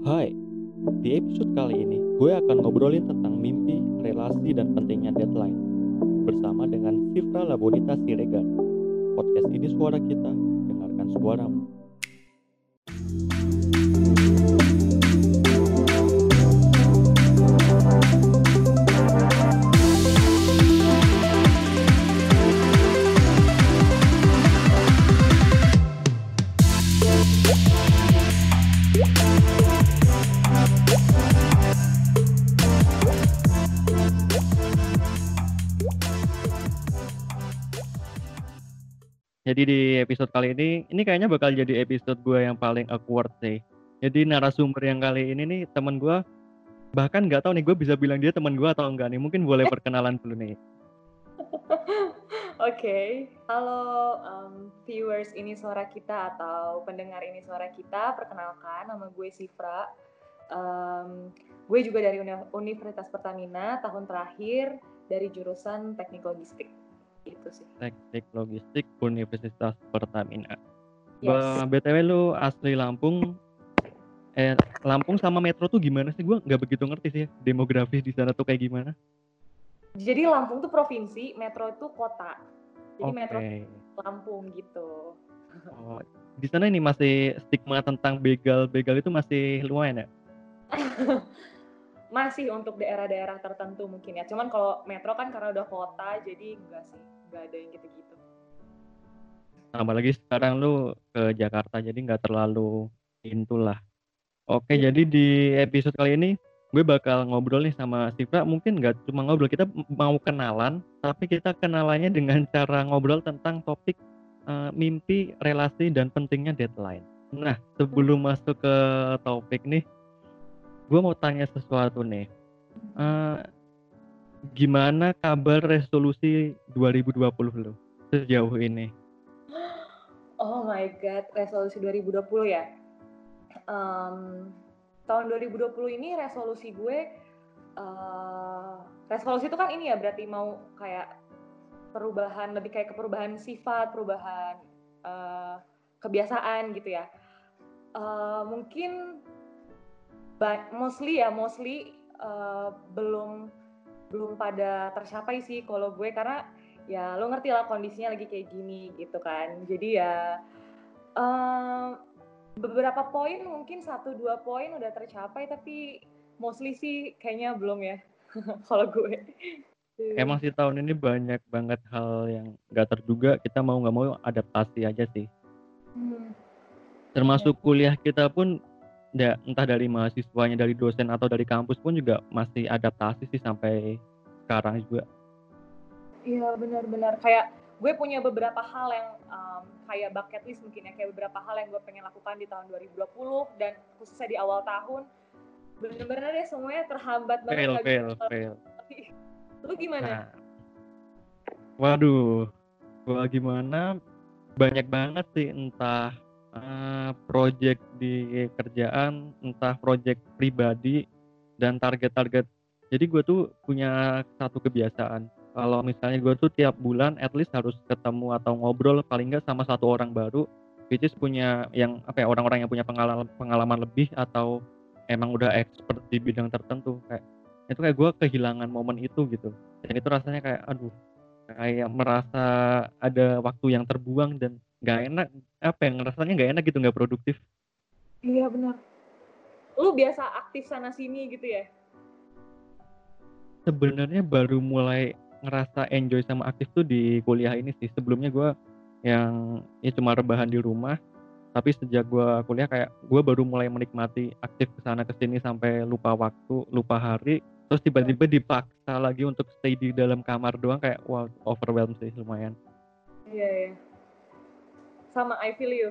Hai, di episode kali ini gue akan ngobrolin tentang mimpi, relasi, dan pentingnya deadline bersama dengan Sifra Labonita Siregar. Podcast ini suara kita, dengarkan suaramu. Jadi di episode kali ini, ini kayaknya bakal jadi episode gue yang paling awkward sih. Jadi narasumber yang kali ini nih temen gue, bahkan nggak tahu nih gue bisa bilang dia temen gue atau enggak nih. Mungkin boleh perkenalan dulu nih. Oke, halo um, viewers ini suara kita atau pendengar ini suara kita. Perkenalkan, nama gue Sifra. Um, gue juga dari Uni- Universitas Pertamina tahun terakhir dari jurusan Teknik Logistik. Itu sih. Teknik Logistik Universitas Pertamina. Yes. BTW lu asli Lampung. Eh, Lampung sama Metro tuh gimana sih? Gue nggak begitu ngerti sih ya, demografis di sana tuh kayak gimana. Jadi Lampung tuh provinsi, Metro itu kota. Jadi Oke. Metro Lampung gitu. Oh, di sana ini masih stigma tentang begal, begal itu masih lumayan ya. Masih untuk daerah-daerah tertentu mungkin ya. Cuman kalau Metro kan karena udah kota, jadi enggak sih, enggak ada yang gitu-gitu. Tambah lagi sekarang lu ke Jakarta jadi nggak terlalu into lah. Oke, Iya. jadi di episode kali ini gue bakal ngobrol nih sama Sifra. Mungkin nggak cuma ngobrol, kita mau kenalan, tapi kita kenalannya dengan cara ngobrol tentang topik eh, mimpi, relasi, dan pentingnya deadline. Nah, sebelum masuk ke topik nih, gue mau tanya sesuatu nih. Eh, gimana kabar resolusi 2020 lo sejauh ini? Oh my god, resolusi 2020 ya. Em, tahun 2020 ini resolusi gue, eh, resolusi itu kan ini ya berarti mau kayak perubahan, lebih kayak ke perubahan sifat, perubahan eh, kebiasaan gitu ya. Eh, mungkin ba- mostly ya, mostly eh, belum belum pada tercapai sih kalau gue. Karena ya lo ngerti lah kondisinya lagi kayak gini gitu kan. Jadi ya eh, beberapa poin mungkin satu dua poin udah tercapai tapi mostly sih kayaknya belum ya kalau gue. Emang sih tahun ini banyak banget hal yang gak terduga. Kita mau nggak mau adaptasi aja sih. Hmm, Termasuk kuliah kita pun ya, entah dari mahasiswanya, dari dosen atau dari kampus pun juga masih adaptasi sih sampai sekarang juga. Iya benar-benar kayak gue punya beberapa hal yang em, kayak bucket list mungkin ya kayak beberapa hal yang gue pengen lakukan di tahun 2020 dan khususnya di awal tahun bener-bener deh semuanya terhambat banget Fail, fail, fail. lu gimana? Nah, waduh, gua gimana? Banyak banget sih entah eh, project di kerjaan, entah project pribadi dan target-target. Jadi gue tuh punya satu kebiasaan. Kalau misalnya gue tuh tiap bulan at least harus ketemu atau ngobrol paling nggak sama satu orang baru, which is punya yang apa ya orang-orang yang punya pengalaman pengalaman lebih atau emang udah expert di bidang tertentu kayak itu kayak gue kehilangan momen itu gitu dan itu rasanya kayak aduh kayak merasa ada waktu yang terbuang dan nggak enak apa yang rasanya nggak enak gitu nggak produktif Iya benar. Lu biasa aktif sana sini gitu ya? sebenarnya baru mulai ngerasa enjoy sama aktif tuh di kuliah ini sih sebelumnya gue yang ya cuma rebahan di rumah tapi sejak gue kuliah kayak gue baru mulai menikmati aktif ke sana ke sini sampai lupa waktu lupa hari terus tiba-tiba dipaksa lagi untuk stay di dalam kamar doang kayak wow overwhelmed sih lumayan Iya iya. Sama I feel you.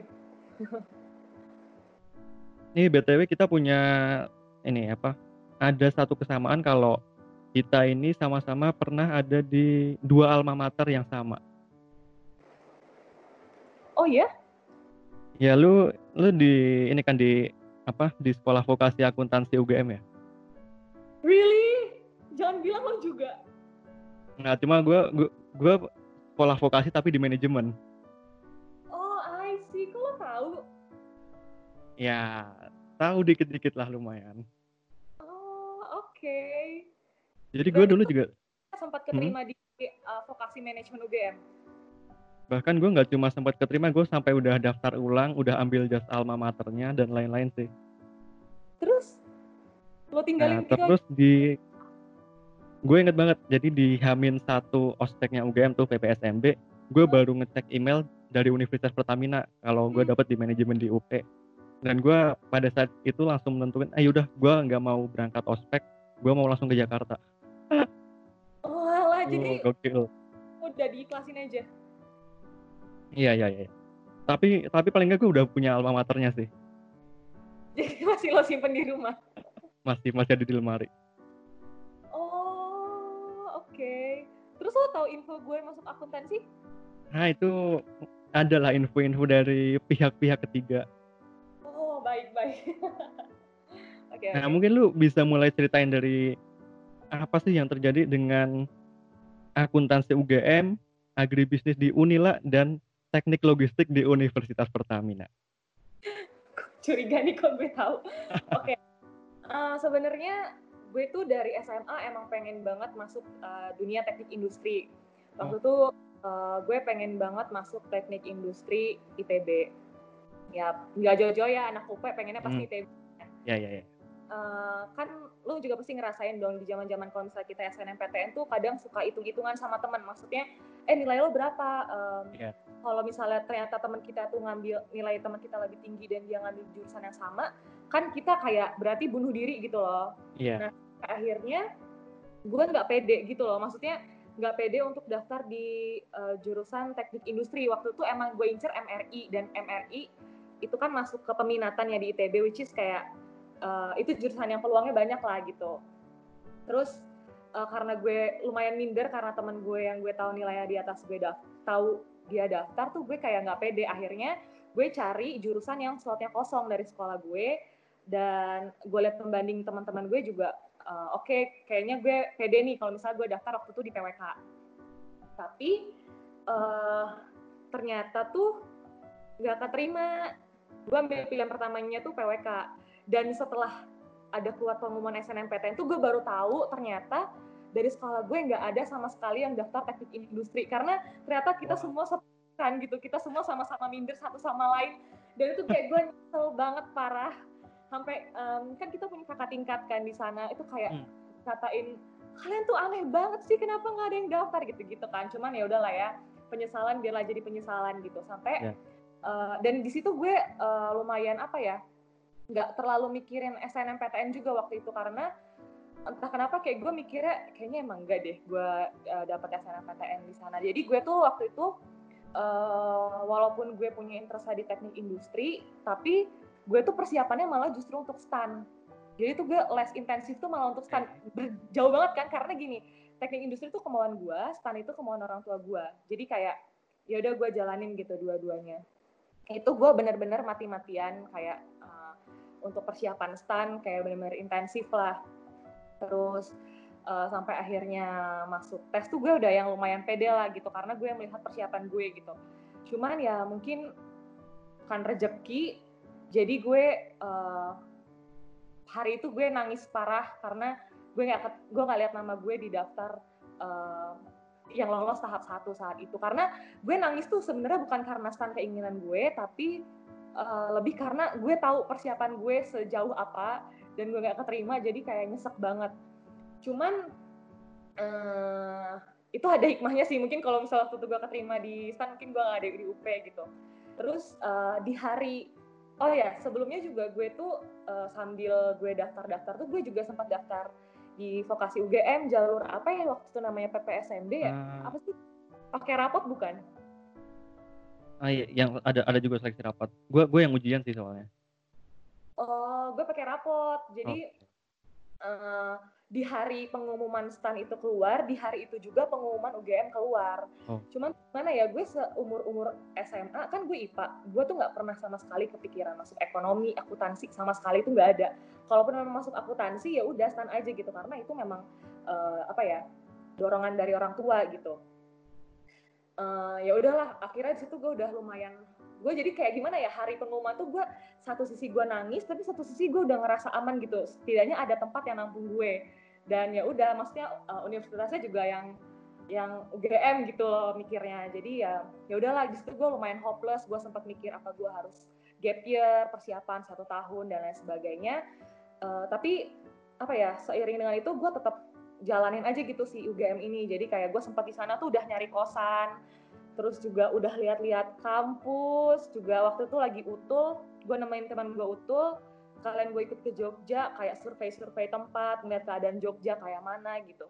Ini BTW kita punya ini apa? Ada satu kesamaan kalau kita ini sama-sama pernah ada di dua alma mater yang sama. Oh iya? Ya lu lu di ini kan di apa? Di sekolah vokasi akuntansi UGM ya. Really? Jangan bilang lo juga. Nah, cuma gua, gua sekolah vokasi tapi di manajemen. Ya, tahu dikit-dikit lah lumayan. Oh, oke. Jadi gue dulu juga sempat Hmm. keterima di uh, vokasi manajemen UGM. bahkan gue nggak cuma sempat keterima, gue sampai udah daftar ulang, udah ambil jas alma maternya dan lain-lain sih. Terus lo tinggalin Nah, tinggal terus di gue inget banget, jadi di Hamin satu ospeknya UGM tuh PPSMB, gue Hmm. baru ngecek email dari Universitas Pertamina kalau gue Hmm. dapat di manajemen di UP. Dan gue pada saat itu langsung menentuin, ayo udah gue nggak mau berangkat ospek, gue mau langsung ke Jakarta. Oh, alah, jadi Oh, gokil. udah diikhlasin aja. Iya iya iya. Tapi tapi paling nggak gue udah punya alma maternya sih, Jadi masih lo simpen di rumah. masih masih ada di lemari. Oh, oke. Terus lo tahu info gue masuk akuntansi? Nah itu adalah info-info dari pihak-pihak ketiga. Oh, baik-baik. Oke, Nah oke. mungkin lu bisa mulai ceritain dari apa sih yang terjadi dengan akuntansi UGM, agribisnis di Unila, dan teknik logistik di Universitas Pertamina. Curiga nih kok gue tahu. Oke. Eh, sebenarnya gue tuh dari SMA emang pengen banget masuk eh, dunia teknik industri. Waktu itu eh, gue pengen banget masuk teknik industri ITB. Ya, nggak jauh-jauh ya anak UP pengennya pasti Hmm. ITB. Ya ya ya. Eh, kan lu juga pasti ngerasain dong di zaman-zaman kalau misalnya kita SNMPTN tuh kadang suka hitung-hitungan sama teman. Maksudnya, eh nilai lo berapa? Em, Iya. Kalau misalnya ternyata teman kita tuh ngambil nilai teman kita lebih tinggi dan dia ngambil jurusan yang sama, kan kita kayak berarti bunuh diri gitu loh. Iya. Akhirnya gue nggak pede gitu loh. Maksudnya nggak pede untuk daftar di eh, jurusan teknik industri. Waktu itu emang gue incer MRI dan MRI itu kan masuk ke peminatannya di ITB, which is kayak eh, itu jurusan yang peluangnya banyak lah gitu. Terus eh, karena gue lumayan minder karena temen gue yang gue tahu nilainya di atas gue daf tahu dia daftar tuh gue kayak nggak pede. Akhirnya gue cari jurusan yang slotnya kosong dari sekolah gue dan gue lihat pembanding teman-teman gue juga eh, oke kayaknya gue pede nih kalau misalnya gue daftar waktu itu di PWK. Tapi eh, ternyata tuh nggak keterima. Gue ambil pilihan pertamanya tuh PWK dan setelah ada keluar pengumuman SNMPTN tuh gue baru tahu ternyata dari sekolah gue nggak ada sama sekali yang daftar teknik industri. Karena ternyata kita Wow. semua kan gitu kita semua sama-sama minder satu sama lain. Dan itu kayak gue nyesel banget parah. Sampai em, kan kita punya kakak tingkat kan di sana itu kayak Hmm. katain kalian tuh aneh banget sih kenapa nggak ada yang daftar? Gitu gitu kan. Cuman ya udahlah ya penyesalan biarlah jadi penyesalan gitu. Sampai Ya. Eh, dan di situ gue eh, lumayan apa ya nggak terlalu mikirin SNMPTN juga waktu itu karena entah kenapa kayak gue mikirnya kayaknya emang enggak deh gue uh, dapat SNMPTN di sana. Jadi gue tuh waktu itu uh, walaupun gue punya interest di teknik industri tapi gue tuh persiapannya malah justru untuk stan. Jadi tuh gue les intensif tuh malah untuk stan. Jauh banget kan karena gini teknik industri tuh kemauan gue stan itu kemauan orang tua gue. Jadi kayak ya udah gue jalanin gitu dua-duanya itu gue bener-bener mati-matian kayak uh, untuk persiapan stan kayak bener-bener intensif lah. Terus uh, sampai akhirnya masuk tes tuh gue udah yang lumayan pede lah gitu karena gue melihat persiapan gue gitu. Cuman ya mungkin kan rejeki jadi gue uh, hari itu gue nangis parah karena gue nggak gue nggak lihat nama gue di daftar uh, yang lolos tahap satu saat itu. Karena gue nangis tuh sebenarnya bukan karena stand keinginan gue tapi uh, lebih karena gue tahu persiapan gue sejauh apa dan gue gak keterima jadi kayak nyesek banget. Cuman uh, itu ada hikmahnya sih. Mungkin kalau misalnya waktu itu gue keterima di stan mungkin gue gak ada di UP gitu. Terus uh, di hari oh ya sebelumnya juga gue tuh uh, sambil gue daftar-daftar tuh gue juga sempat daftar di vokasi UGM jalur apa ya waktu itu namanya PPSMB ya? Ah, apa sih? Pakai rapot bukan? Ah, iya, yang ada ada juga seleksi rapat. Gue gue yang ujian sih soalnya. oh gue pakai rapot. Jadi eh, di hari pengumuman stan itu keluar, di hari itu juga pengumuman UGM keluar. Oh. Cuman mana ya gue seumur umur SMA kan gue IPA, gue tuh nggak pernah sama sekali kepikiran masuk ekonomi, akuntansi sama sekali itu nggak ada. Kalaupun memang masuk akuntansi ya udah stan aja gitu karena itu memang eh, apa ya dorongan dari orang tua gitu. Eh, ya udahlah, akhirnya di situ gue udah lumayan gue jadi kayak gimana ya hari pengumuman tuh gue satu sisi gue nangis tapi satu sisi gue udah ngerasa aman gitu setidaknya ada tempat yang nampung gue dan ya udah maksudnya uh, universitasnya juga yang yang UGM gitu loh mikirnya. Jadi ya ya udahlah situ gue lumayan hopeless. Gue sempat mikir apa gue harus gap year persiapan satu tahun dan lain sebagainya. Uh, tapi apa ya seiring dengan itu gue tetap jalanin aja gitu si UGM ini. Jadi kayak gue sempat di sana tuh udah nyari kosan. Terus juga udah lihat-lihat kampus. Juga waktu itu lagi utul gue nemenin teman gue utul kalian gue ikut ke Jogja kayak survei-survei tempat ngeliat keadaan Jogja kayak mana gitu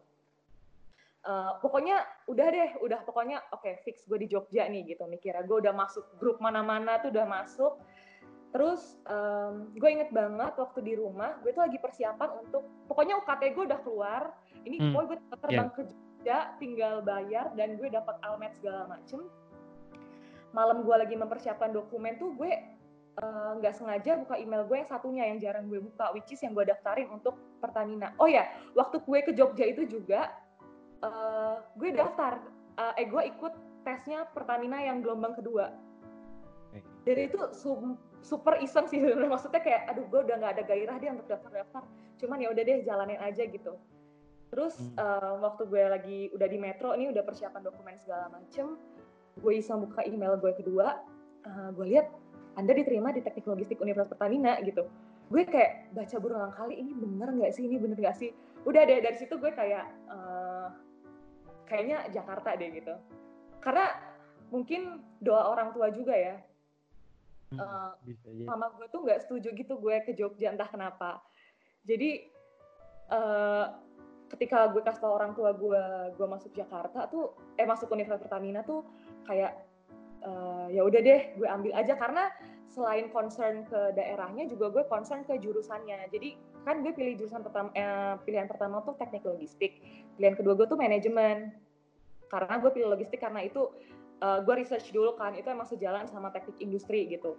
uh, pokoknya udah deh udah pokoknya oke okay, fix gue di Jogja nih gitu mikirnya gue udah masuk grup mana-mana tuh udah masuk terus um, gue inget banget waktu di rumah gue tuh lagi persiapan untuk pokoknya UKT gue udah keluar ini hmm. gue terbang yeah. ke Jogja tinggal bayar dan gue dapat almet segala macem malam gue lagi mempersiapkan dokumen tuh gue nggak uh, sengaja buka email gue yang satunya yang jarang gue buka which is yang gue daftarin untuk Pertamina. Oh ya waktu gue ke Jogja itu juga uh, gue daftar uh, eh gue ikut tesnya Pertamina yang gelombang kedua. Dari itu super iseng sih maksudnya kayak aduh gue udah nggak ada gairah dia untuk daftar-daftar. Cuman ya udah deh jalanin aja gitu. Terus hmm. uh, waktu gue lagi udah di metro ini udah persiapan dokumen segala macem, gue iseng buka email gue kedua, uh, gue lihat Anda diterima di Teknik Logistik Universitas Pertamina gitu. Gue kayak baca berulang kali ini bener nggak sih, ini bener nggak sih? Udah deh dari situ gue kayak uh, kayaknya Jakarta deh gitu. Karena mungkin doa orang tua juga ya. Uh, Bisa, ya. Mama gue tuh nggak setuju gitu gue ke Jogja entah kenapa. Jadi uh, ketika gue kasih tau orang tua gue gue masuk Jakarta tuh eh masuk Universitas Pertamina tuh kayak uh, ya udah deh gue ambil aja. Karena selain concern ke daerahnya juga gue concern ke jurusannya. Jadi kan gue pilih jurusan pertama eh, pilihan pertama tuh teknik logistik. Pilihan kedua gue tuh manajemen. Karena gue pilih logistik karena itu uh, gue research dulu kan itu emang sejalan sama teknik industri gitu.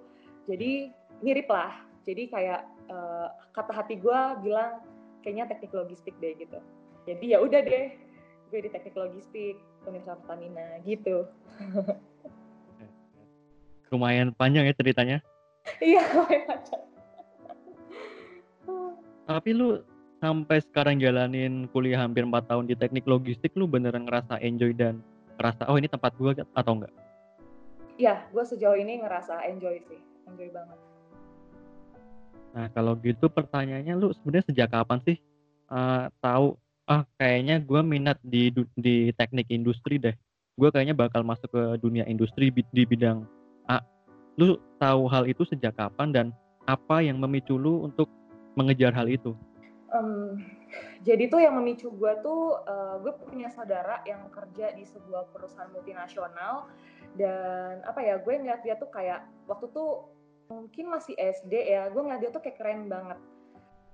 Jadi mirip lah. Jadi kayak uh, kata hati gue bilang kayaknya teknik logistik deh gitu. Jadi ya udah deh gue di teknik logistik Universitas Pertamina gitu lumayan panjang ya ceritanya iya lumayan panjang tapi lu sampai sekarang jalanin kuliah hampir 4 tahun di teknik logistik lu beneran ngerasa enjoy dan ngerasa oh ini tempat gue atau enggak? Iya, gue sejauh ini ngerasa enjoy sih, enjoy banget. Nah kalau gitu pertanyaannya lu sebenarnya sejak kapan sih uh, tahu ah kayaknya gue minat di di teknik industri deh gue kayaknya bakal masuk ke dunia industri di bidang lu tahu hal itu sejak kapan dan apa yang memicu lu untuk mengejar hal itu? Um, jadi tuh yang memicu gue tuh uh, gue punya saudara yang kerja di sebuah perusahaan multinasional dan apa ya gue ngeliat dia tuh kayak waktu tuh mungkin masih SD ya gue ngeliat dia tuh kayak keren banget.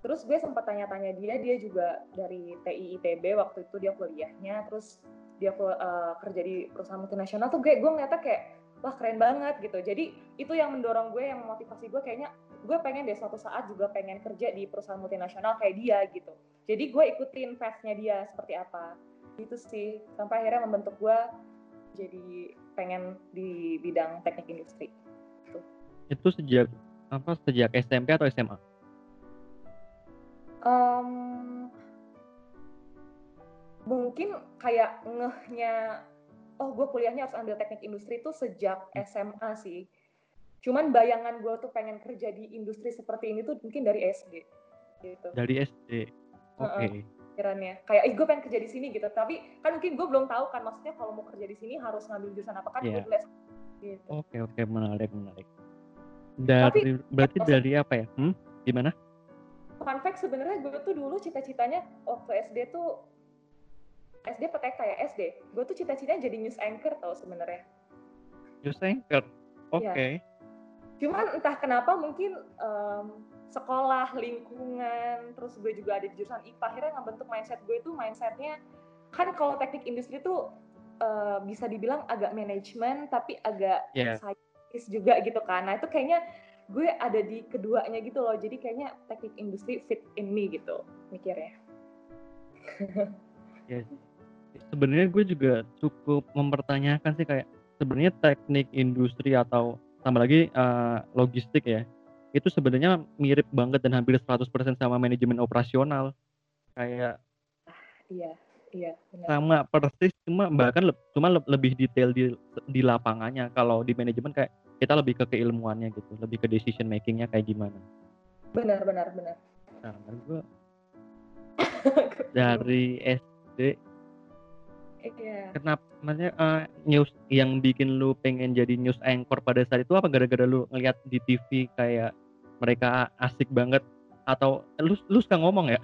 Terus gue sempat tanya-tanya dia dia juga dari TI ITB waktu itu dia kuliahnya terus dia uh, kerja di perusahaan multinasional tuh gue gue ngeliatnya kayak wah keren banget gitu. Jadi itu yang mendorong gue yang memotivasi gue kayaknya gue pengen deh suatu saat juga pengen kerja di perusahaan multinasional kayak dia gitu. Jadi gue ikutin path-nya dia seperti apa. Itu sih sampai akhirnya membentuk gue jadi pengen di bidang teknik industri. Gitu. itu sejak apa sejak SMP atau SMA um, mungkin kayak ngehnya oh gue kuliahnya harus ambil teknik industri itu sejak SMA sih. Cuman bayangan gue tuh pengen kerja di industri seperti ini tuh mungkin dari SD gitu. Dari SD oke. okay. pikirannya. Kayak ih gue pengen kerja di sini gitu. Tapi kan mungkin gue belum tahu kan maksudnya kalau mau kerja di sini harus ngambil jurusan apa kan yeah. gue gitu. Oke okay, oke. Okay. menarik menarik. Dari tapi, berarti dari apa ya? Hmm? gimana? Fun fact sebenarnya gue tuh dulu cita-citanya waktu SD tuh SD PTK ya? SD gue tuh cita-citanya jadi news anchor tau sebenarnya. News anchor? Oke. Okay. ya. cuman entah kenapa mungkin um, sekolah lingkungan terus gue juga ada di jurusan IPA akhirnya ngebentuk mindset gue itu mindsetnya kan kalau teknik industri tuh uh, bisa dibilang agak manajemen tapi agak yeah. scientist juga gitu kan. Nah itu kayaknya gue ada di keduanya gitu loh. Jadi kayaknya teknik industri fit in me gitu mikirnya. Ya sebenarnya gue juga cukup mempertanyakan sih kayak sebenarnya teknik industri atau tambah lagi uh, logistik ya itu sebenarnya mirip banget dan hampir 100% sama manajemen operasional. Kayak iya iya benar. sama persis cuma bahkan le, cuma le, lebih detail di di lapangannya. Kalau di manajemen kayak kita lebih ke keilmuannya gitu lebih ke decision makingnya kayak gimana. Benar benar benar. Nah gue dari SD Iya. Kenapa? Maksudnya uh, news yang bikin lu pengen jadi news anchor pada saat itu apa gara-gara lu ngeliat di TV kayak mereka asik banget atau lu lu suka ngomong ya?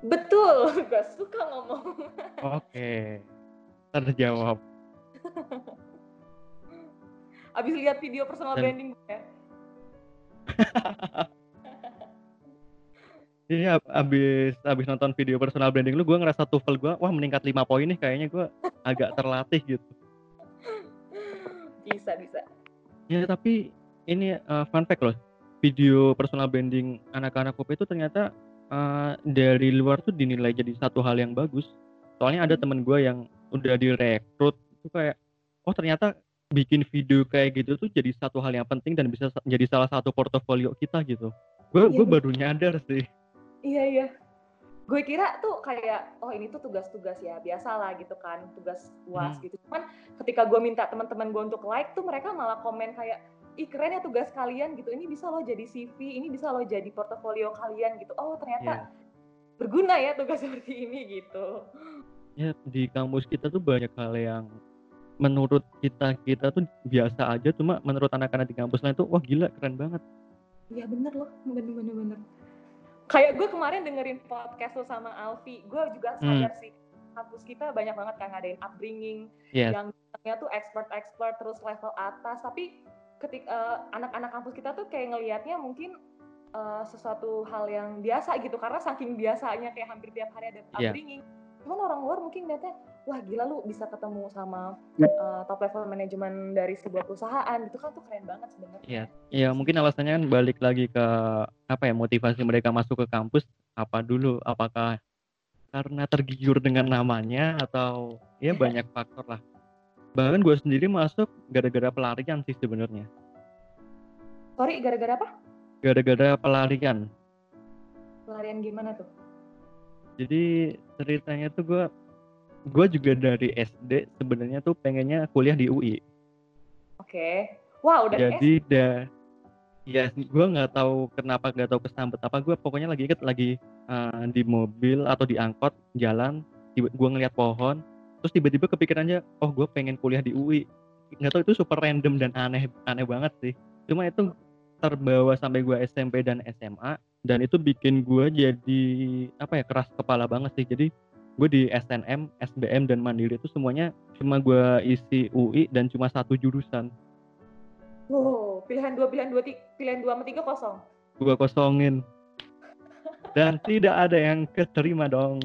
Betul, gak suka ngomong. Oke, terjawab. Abis lihat video personal Dan... branding gue ya. Iya, abis abis nonton video personal branding lu, gue ngerasa TOEFL gue, wah meningkat 5 poin nih, kayaknya gue agak terlatih gitu. Bisa, bisa. Ya, tapi ini uh, fun fact loh, video personal branding anak-anak UP itu ternyata uh, dari luar tuh dinilai jadi satu hal yang bagus. Soalnya ada temen gue yang udah direkrut, itu kayak, oh ternyata bikin video kayak gitu tuh jadi satu hal yang penting dan bisa jadi salah satu portofolio kita gitu. Gue gue iya, baru nyadar sih Iya iya. Gue kira tuh kayak oh ini tuh tugas-tugas ya biasa lah gitu kan tugas uas hmm. gitu. Cuman ketika gue minta teman-teman gue untuk like tuh mereka malah komen kayak ih keren ya tugas kalian gitu. Ini bisa lo jadi CV, ini bisa lo jadi portofolio kalian gitu. Oh ternyata yeah. berguna ya tugas seperti ini gitu. Ya di kampus kita tuh banyak hal yang menurut kita kita tuh biasa aja cuma menurut anak-anak di kampus lain tuh wah gila keren banget. Iya bener loh, bener bener bener kayak gue kemarin dengerin podcast lo sama Alfi gue juga hmm. sadar hmm. sih kampus kita banyak banget kan ngadain upbringing yes. yang tuh expert-expert terus level atas tapi ketika uh, anak-anak kampus kita tuh kayak ngelihatnya mungkin uh, sesuatu hal yang biasa gitu karena saking biasanya kayak hampir tiap hari ada iya. upbringing yeah. cuman orang luar mungkin lihatnya wah gila lu bisa ketemu sama uh, top level manajemen dari sebuah perusahaan itu kan tuh keren banget sebenarnya. Iya, iya mungkin alasannya kan balik lagi ke apa ya motivasi mereka masuk ke kampus apa dulu? Apakah karena tergiur dengan namanya atau ya banyak faktor lah. Bahkan gue sendiri masuk gara-gara pelarian sih sebenarnya. Sorry, gara-gara apa? Gara-gara pelarian. Pelarian gimana tuh? Jadi ceritanya tuh gue gue juga dari SD sebenarnya tuh pengennya kuliah di UI. Oke. Okay. Wow, udah Jadi dah ya gue nggak tahu kenapa nggak tahu kesambet apa gue pokoknya lagi inget lagi uh, di mobil atau di angkot jalan gue ngeliat pohon terus tiba-tiba kepikirannya oh gue pengen kuliah di UI nggak tahu itu super random dan aneh aneh banget sih cuma itu terbawa sampai gue SMP dan SMA dan itu bikin gue jadi apa ya keras kepala banget sih jadi gue di SNM, SBM dan Mandiri itu semuanya cuma gue isi UI dan cuma satu jurusan. Wow, pilihan dua, pilihan dua, pilihan dua sama tiga kosong. Gue kosongin. Dan tidak ada yang keterima dong.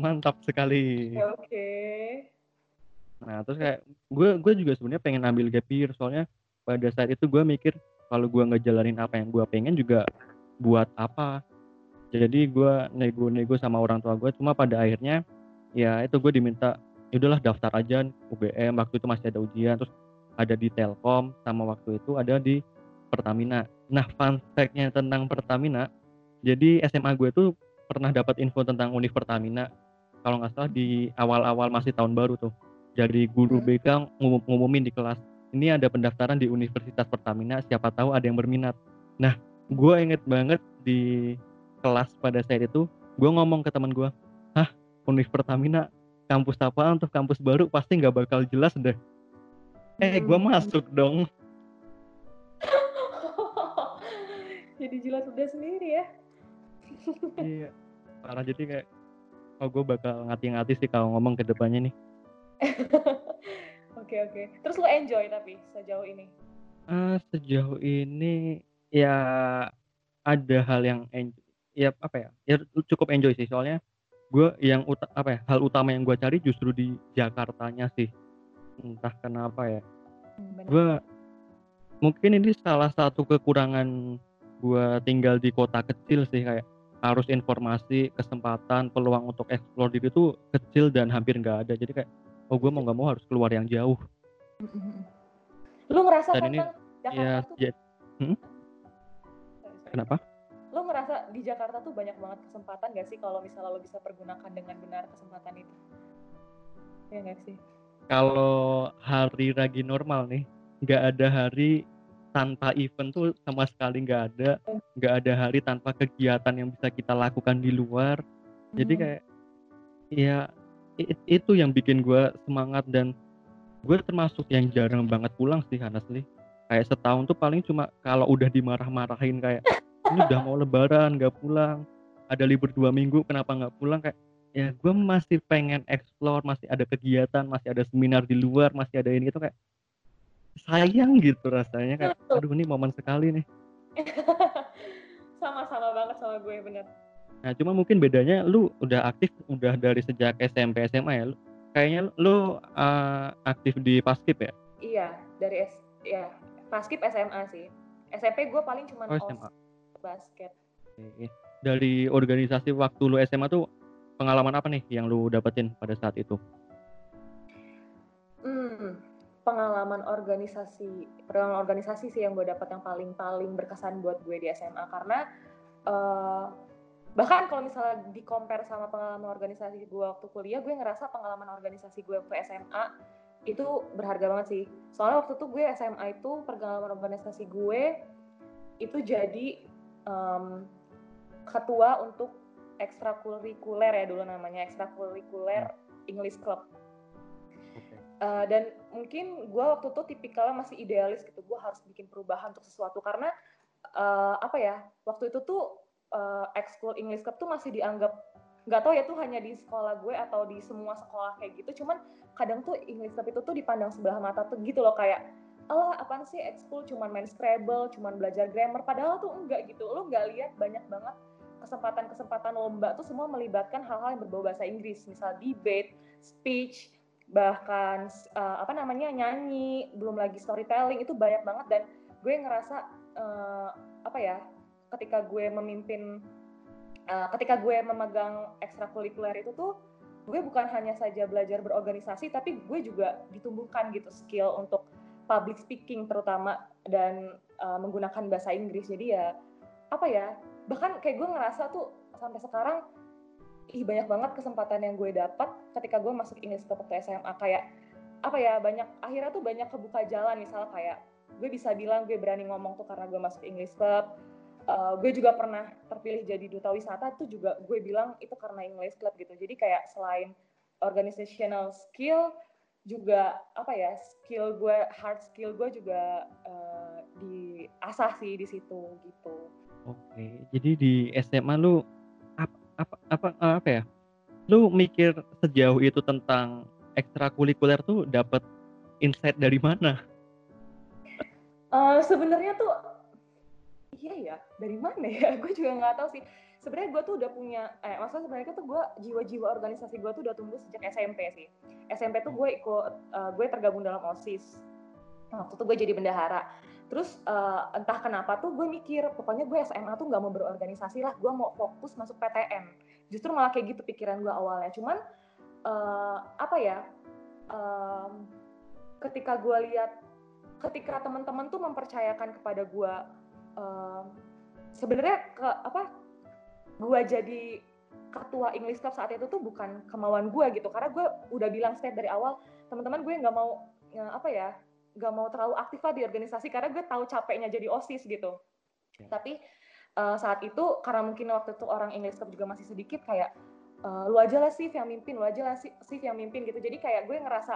Mantap sekali. Oke. Okay. Nah terus kayak gue gue juga sebenarnya pengen ambil gap year soalnya pada saat itu gue mikir kalau gue ngejalanin apa yang gue pengen juga buat apa jadi gue nego-nego sama orang tua gue cuma pada akhirnya ya itu gue diminta ya udahlah daftar aja UBM waktu itu masih ada ujian terus ada di Telkom sama waktu itu ada di Pertamina. Nah fun fact-nya tentang Pertamina jadi SMA gue tuh pernah dapat info tentang Univ Pertamina kalau nggak salah di awal-awal masih tahun baru tuh. Jadi guru hmm. BK ngum ngumumin di kelas ini ada pendaftaran di Universitas Pertamina siapa tahu ada yang berminat. Nah gue inget banget di kelas pada saat itu gue ngomong ke teman gue hah Univ Pertamina kampus apa untuk kampus baru? Pasti nggak bakal jelas deh. Eh gue hmm. masuk dong. Jadi jelas udah sendiri ya? Iya. Parah jadi kayak oh gue bakal ngati-ngati sih kalau ngomong ke depannya nih. Oke oke. Terus lo enjoy tapi sejauh ini? Uh, sejauh ini ya ada hal yang enjoy ya apa ya ya cukup enjoy sih. Soalnya gue yang uta, apa ya hal utama yang gue cari justru di Jakartanya sih. Entah kenapa ya. Gue mungkin ini salah satu kekurangan gue tinggal di kota kecil sih kayak harus informasi kesempatan peluang untuk eksplor diri itu kecil dan hampir nggak ada. Jadi kayak oh gue mau nggak mau harus keluar yang jauh. Lu ngerasa dan kan, ini Jakarta Iya, tuh ja hmm? Kenapa? Lo ngerasa di Jakarta tuh banyak banget kesempatan gak sih kalau misalnya lo bisa pergunakan dengan benar kesempatan itu? Iya gak sih? Kalau hari lagi normal nih, nggak ada hari tanpa event tuh sama sekali nggak ada, nggak ada hari tanpa kegiatan yang bisa kita lakukan di luar. Jadi Hmm. kayak ya i itu yang bikin gue semangat dan gue termasuk yang jarang banget pulang sih honestly. Kayak setahun tuh paling cuma kalau udah dimarah-marahin kayak, "Ini udah mau lebaran nggak pulang, ada libur 2 minggu kenapa nggak pulang?" Kayak, ya gue masih pengen explore, masih ada kegiatan, masih ada seminar di luar, masih ada ini itu kayak sayang gitu rasanya kayak, aduh ini momen sekali nih. Sama-sama banget sama gue bener. Nah, cuma mungkin bedanya lu udah aktif udah dari sejak SMP, SMA ya? Lu kayaknya lu, eee, aktif di Paskib ya? Iya, dari S ya Paskib SMA sih. SMP gue paling cuman Oh, OS SMA. Basket. Dari organisasi waktu lu SMA tuh pengalaman apa nih yang lu dapetin pada saat itu? Mmm, pengalaman organisasi pengalaman organisasi sih yang gue dapat yang paling-paling berkesan buat gue di SMA karena, eee, bahkan kalau misalnya di-compare sama pengalaman organisasi gue waktu kuliah, gue ngerasa pengalaman organisasi gue waktu SMA itu berharga banget sih. Soalnya waktu itu gue SMA itu pengalaman organisasi gue itu jadi, mmm, ketua untuk ekstrakurikuler ya dulu namanya, ekstrakurikuler English Club. Oke. Eee, dan mungkin gue waktu itu tipikalnya masih idealis gitu, gue harus bikin perubahan untuk sesuatu karena, eee, apa ya, waktu itu tuh, eee, ekskul English Club tuh masih dianggap nggak tahu ya itu hanya di sekolah gue atau di semua sekolah kayak gitu, cuman kadang tuh English Club itu tuh dipandang sebelah mata tuh gitu loh kayak, "Alah apaan sih? Ekskul cuman main Scrabble, cuman belajar grammar," padahal tuh enggak gitu. Lo nggak lihat banyak banget kesempatan-kesempatan lomba tuh semua melibatkan hal-hal yang berbau bahasa Inggris, misal debate, speech, bahkan eee, apa namanya, nyanyi, belum lagi storytelling, itu banyak banget. Dan gue ngerasa, eee, apa ya, ketika gue memimpin eee, ketika gue memegang ekstrakurikuler itu tuh, gue bukan hanya saja belajar berorganisasi, tapi gue juga ditumbuhkan gitu skill untuk public speaking terutama dan, eee, menggunakan bahasa Inggris. Jadi ya, apa ya, bahkan kayak gue ngerasa tuh sampai sekarang, ih banyak banget kesempatan yang gue dapat ketika gue masuk English Club waktu SMA. Kayak, apa ya, banyak akhirnya tuh banyak kebuka jalan misalnya kayak gue bisa bilang gue berani ngomong tuh karena gue masuk English Club, eee, gue juga pernah terpilih jadi duta wisata tuh juga gue bilang itu karena English Club gitu. Jadi kayak selain organizational skill, juga apa ya, skill gue, hard skill gue juga, eee, diasah sih di situ, gitu. Oke, jadi di SMA lu ap apa apa, eee, apa ya, lu mikir sejauh itu tentang ekstrakurikuler tuh dapet insight dari mana? Eee, sebenarnya tuh iya ya, dari mana ya? Gue juga nggak tahu sih. Sebenarnya gue tuh udah punya eh, maksudnya sebenarnya tuh gue jiwa-jiwa organisasi gue tuh udah tumbuh sejak SMP sih. SMP tuh gue ikut eee, gue tergabung dalam OSIS. Waktu itu gue jadi bendahara. Terus, eee, entah kenapa tuh gue mikir, pokoknya gue SMA tuh nggak mau berorganisasi lah, gue mau fokus masuk PTN. Justru malah kayak gitu pikiran gue awalnya. Cuman, eee, apa ya, mmm, ketika gue lihat ketika teman-teman tuh mempercayakan kepada gue, eee, sebenarnya ke apa, gue jadi ketua English Club saat itu tuh bukan kemauan gue gitu, karena gue udah bilang state dari awal, teman-teman gue nggak mau, eee, apa ya, nggak mau terlalu aktif lah di organisasi karena gue tahu capeknya jadi OSIS gitu. Tapi, eee, saat itu karena mungkin waktu itu orang English Club juga masih sedikit kayak, eee, "Lu aja lah Sif yang mimpin, lu aja lah Si Sif yang mimpin," gitu. Jadi kayak gue ngerasa,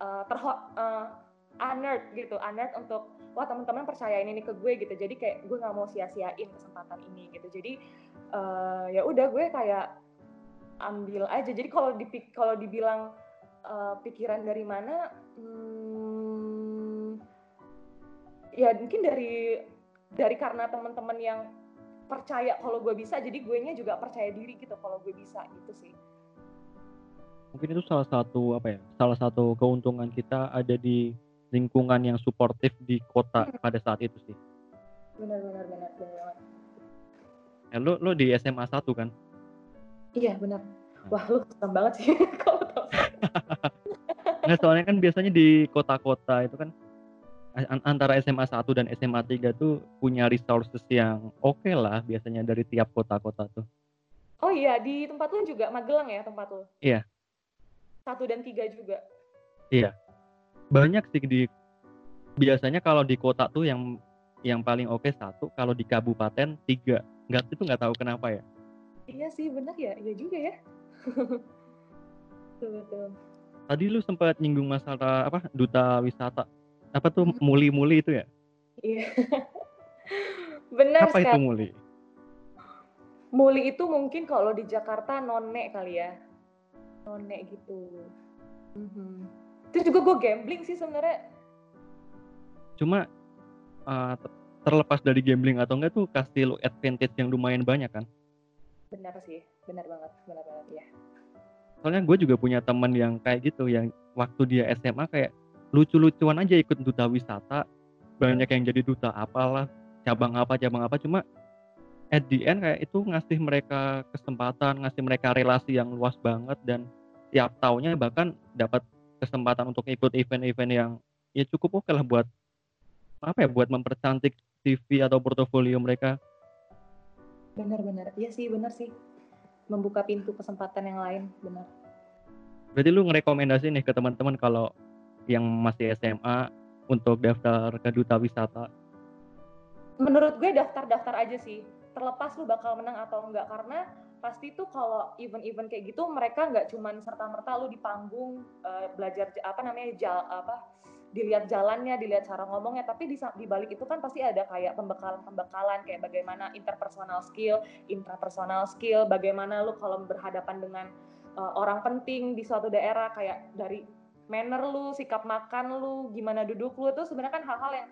eee, terho eee, honored gitu, honored untuk, wah teman-teman percayain ini ke gue gitu. Jadi kayak gue nggak mau sia-siain kesempatan ini gitu. Jadi, eee, ya udah gue kayak ambil aja. Jadi kalau dipik kalau dibilang, eee, pikiran dari mana, mmm, ya mungkin dari dari karena teman-teman yang percaya kalau gue bisa, jadi guenya juga percaya diri gitu kalau gue bisa, gitu sih. Mungkin itu salah satu apa ya, salah satu keuntungan kita ada di lingkungan yang suportif di kota Mhm. pada saat itu sih. Benar benar benar, benar. Ya lu lu di SMA 1 kan? Iya benar. Nah. Wah lu serem banget sih kalau tahu. Nggak, soalnya kan biasanya di kota-kota itu kan antara SMA 1 dan SMA 3 tuh punya resources yang oke lah biasanya dari tiap kota-kota tuh. Oh iya, di tempat lu juga Magelang ya tempat lu? Iya. Satu dan tiga juga? Iya. Banyak sih di biasanya kalau di kota tuh yang yang paling oke satu, kalau di kabupaten tiga. Nggak itu nggak tahu kenapa ya. Iya sih benar ya, iya juga ya. betul betul. Tadi lu sempat nyinggung masalah apa duta wisata apa tuh hmm. muli-muli itu ya? Iya. Benar Apa itu muli? Muli itu mungkin kalau di Jakarta none kali ya. None gitu. Mm-hmm. Terus juga gue gambling sih sebenarnya. Cuma uh, terlepas dari gambling atau enggak tuh kasih lu advantage yang lumayan banyak kan? Benar sih, benar banget, benar banget ya. Soalnya gue juga punya teman yang kayak gitu, yang waktu dia SMA kayak lucu-lucuan aja ikut duta wisata banyak yang jadi duta apalah cabang apa cabang apa cuma at the end kayak itu ngasih mereka kesempatan ngasih mereka relasi yang luas banget dan tiap tahunnya bahkan dapat kesempatan untuk ikut event-event yang ya cukup oke lah buat apa ya buat mempercantik CV atau portofolio mereka. Benar-benar iya sih benar sih. Membuka pintu kesempatan yang lain benar. Berarti lu ngerekomendasi nih ke teman-teman kalau yang masih SMA untuk daftar ke duta wisata? Menurut gue daftar-daftar aja sih. Terlepas lu bakal menang atau enggak. Karena pasti tuh kalau event-event kayak gitu mereka nggak cuman serta-merta lu di panggung uh, belajar apa namanya jal apa dilihat jalannya, dilihat cara ngomongnya, tapi di, di balik itu kan pasti ada kayak pembekalan-pembekalan kayak bagaimana interpersonal skill, intrapersonal skill, bagaimana lu kalau berhadapan dengan uh, orang penting di suatu daerah kayak dari manner lu, sikap makan lu, gimana duduk lu itu sebenarnya kan hal-hal yang